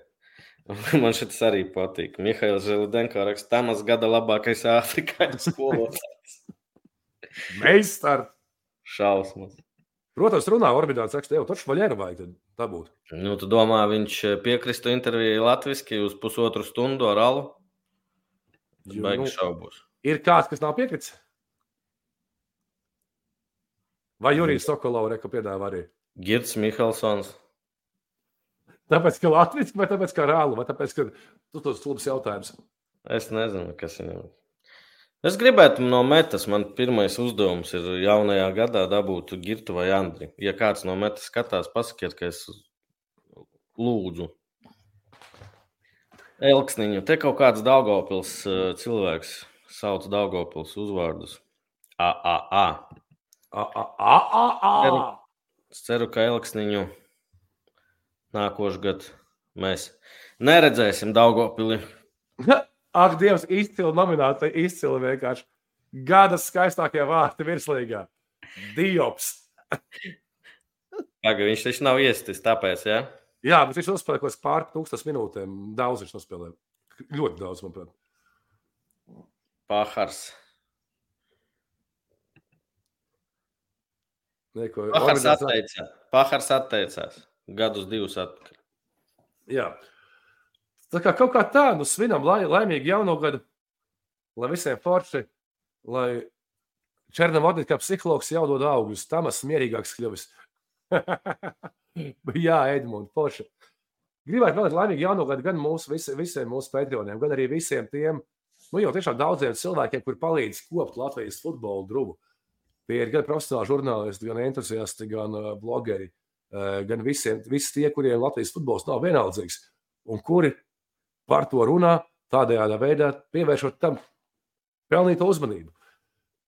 Man šis arī patīk. Mihails Zelidenko raksta, Tamas gada labākais afrikāņu skolotājs. Meistars. Šausmas. Protams, runā orbītāts, saka, jau taču vaļēra vajag tad dabūt. Nu, tu domā, viņš piekristu intervijai latviski uz pusotru stundu ar alu? Baigi nu, šaubos. ir kāds, kas nav piekritis? Vai Jurijs Sokolovs reka piedāvā arī? Girts Mihelsons. Tāpēc, ka Latvijas vai tāpēc, ka rālu, vai tāpēc, ka tu tos stulbs jautājums. Es nezinu, kas viņam ir. Es gribētu no metas, man pirmais uzdevums ir jaunajā gadā dabūt Girtu vai Andri. Ja kāds no metas skatās, pasakiet, ka es lūdzu. Elksniņu. Te kaut kāds Daugopils uh, cilvēks sauc Daugopils uzvārdus. AAA. A, a, a, a, a. Es ceru, ka Elksniņu nākošais gads mēs neredzēsim Daugopili. Ak, Dievs, izcili nomināti, izcili vienkārši. Gada skaistākie vārti virslīgā. Diops. Pagaid, viņš taču nav iestis, tāpēc, ja? Jā, bet viņš uzspēlēja kaut kādas pār tūkstoš minūtēm. Daudz viņš nospēlēja. Ļoti daudz, manuprāt. Pahars. Neko, Pahars organizācija- atteicās. Pahars atteicās. Gadus divus atpakaļ. Jā. Tā kā kaut kā tā, nu, svinam lai, laimīgu jauno gadu, lai visiem forši, lai Černam Vodīt kā psihologs jau dod augļus, tam esmu mierīgāks kļuvis. Jā, Edmund, forši. Gribētu vēl laimīgu jauno gadu gan mūsu, visi, visiem mūsu patroniem, gan arī visiem tiem, nu jau tiešām daudziem cilvēkiem, kur palīdz kopt Latvijas futbolu drubu. Tie ir gan profesionāli žurnālisti, gan entuziasti, gan uh, blogeri, uh, gan visiem, visi tie, kuriem Latvijas futbols nav vienaldzīgs un kuri par to runā, tādējādi veidā pievēršot tam pelnītu uzmanību.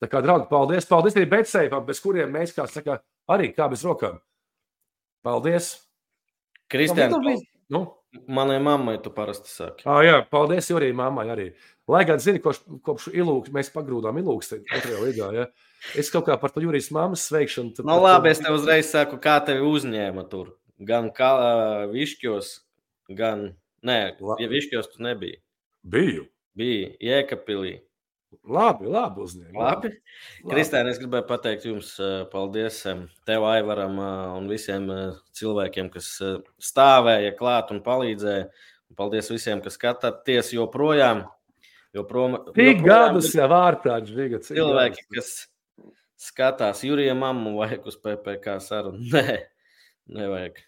Tā kā, draugi, paldies! Paldies arī Betsēpam, bez kuriem mēs, kā saka, arī kā bez rokām. Paldies! Kristiāna, Nu, manai mammai tu parasti saki. ā, jā, paldies arī mammai. Arī. Lai gan, zini, kopš, kopš ilūks, mēs pagrūdām ilūks otrajā līgā. Ja? Es kaut kā par to jūrijas mammas sveikšanu. tad Nu, par to- labi, es tev uzreiz saku, kā tevi uzņēma tur. Gan kā višķos, gan. Nē, ja višķos tu nebija. Biju. Bija Jēkabpilī. Labi, labi uzņēma. Labi. Kristēn, es gribēju pateikt jums paldies tev, Aivaram, un visiem cilvēkiem, kas stāvēja klāt un palīdzēja. Un Paldies visiem, kas skatāties joprojām. joprojām Tik gadus jau ārprāts, Žiga. cik cilvēki, gadus? kas skatās Jurijam mammu vajag uz PPK sarunu. Nē, nevajag.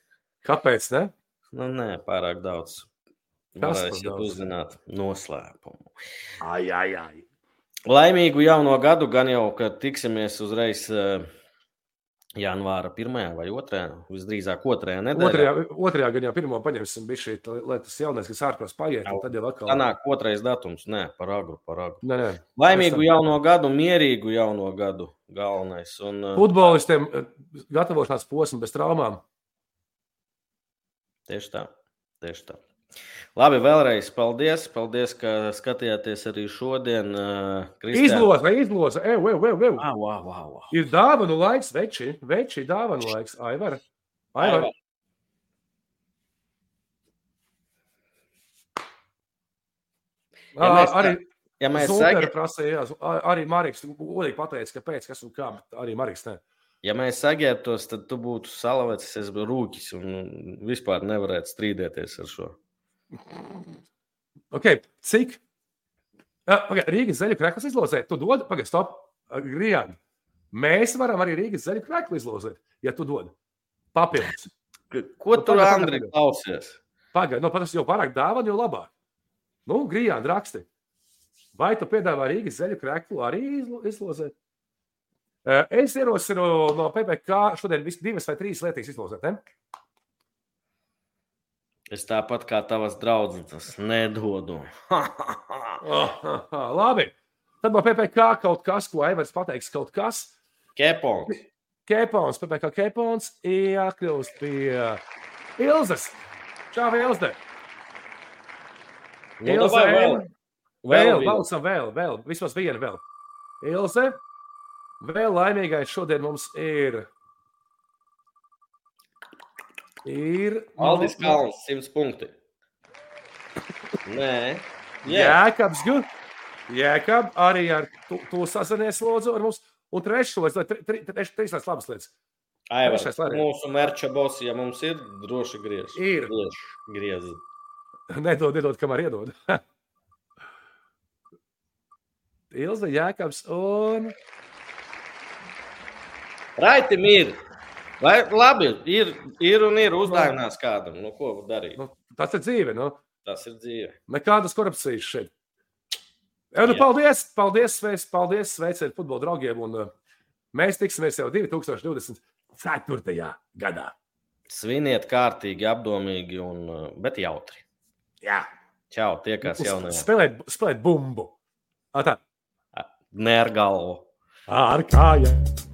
Kāpēc? Ne? Nu, nē, pārāk daudz. Varēsiet uzzināt noslēpumu. Ai, ai, ai. Laimīgu jauno gadu, gan jau, kad tiksimies uzreiz eh, janvāra pirmajā vai otrajā, visdrīzāk otrajā nedēļā. Otrajā, otrajā gadā pirmo paņemsim, bija šī, lai tas jaunais, kas ārpus paiet, un tad jau atkal. Sanāk, otrais datums, nē, par agru, par agru. Nē, nē. Laimīgu tam- jauno gadu, mierīgu jauno gadu, galvenais. Un, eh, Futbolistiem eh, gatavošanās posms bez traumām. Tieši tā, tieši tā. Labi, vēlreiz paldies. Paldies, ka skatījāties arī šodien. Kristiāna. Izloze, izloze, ev, ev, ev, ev. Ah, wow, wow, wow. Ir dāvanu laiks, veči, veči, dāvanu laiks. Aivar, Aivar. Aivar. Ja mēs tā- Arī Ja mēs, sagi, prasīja, arī Marks godīgi pateica, kāpēc, kas un kā, bet arī Marks ne. ja mēs saģērbtos, tad tu būtu salavēts, es būtu rūkis un vispār nevarētu strīdēties ar šo. Okay, cik? Uh, okay, Rīgas zaļu krekls izlozēt, tu dod, pagaidi, stop, Grijāni. Mēs varam arī Rīgas zaļu kreklu izlozēt, ja tu dod. Papildus. Ko Nu, tur, Andri, klausies? Pagaidi, nu, tas jau pārāk dāvana, jo labāk. Nu, Grijāni, raksti. Vai tu piedāvā Rīgas zaļu kreklu arī izlo- izlozēt? Uh, Es ierosinu no PPC šodien divas vai trīs lietas izlozēt. Ne? Es tāpat kā tavas draudzes nedodu. Oh, labi. Tad no PPC kaut kas, ko Aivars pateiks, kaut kas. Kepons. Kepons, PPC kepons, iekļūst pie Ilzas. Čau, Ilze. Nu, Ilze, davai vēl. Vēl, vienu. balsam, vēl, vēl, vismaz vienu vēl. Ilze, vēl laimīgais šodien mums ir. Ir. Aldis Kalns, 100 punkti. Nē, Jā. Jēkabs, gu. Jēkab, arī ar to, to sazinies lūdzu ar mums. Un trešais, lai treš- trešais labas lietas. Aivar, Trešais variants. mūsu merča boss, ja mums ir, droši griež. Ir. Griež, griez. Nedod, nedod, kamēr iedod. Ilza, Jēkabs un Raitim ir. Vai, labi, ir, ir un ir uzdāvinās kādam. Nu, ko darīt? nu, tas ir dzīve. Nu. Tas ir dzīve. Nekādas korupcijas šeit. Jā, nu, paldies, paldies, sveic, paldies, sveiciet futbola draugiem. Un, uh, mēs tiksimies jau 2024. gadā. Sviniet kārtīgi, apdomīgi, un, uh, bet jautri. Jā, Čau, tiekās jaunajā. spēlēt, spēlēt bumbu. Ā, Tā, Ne ar galvu. ar kājām.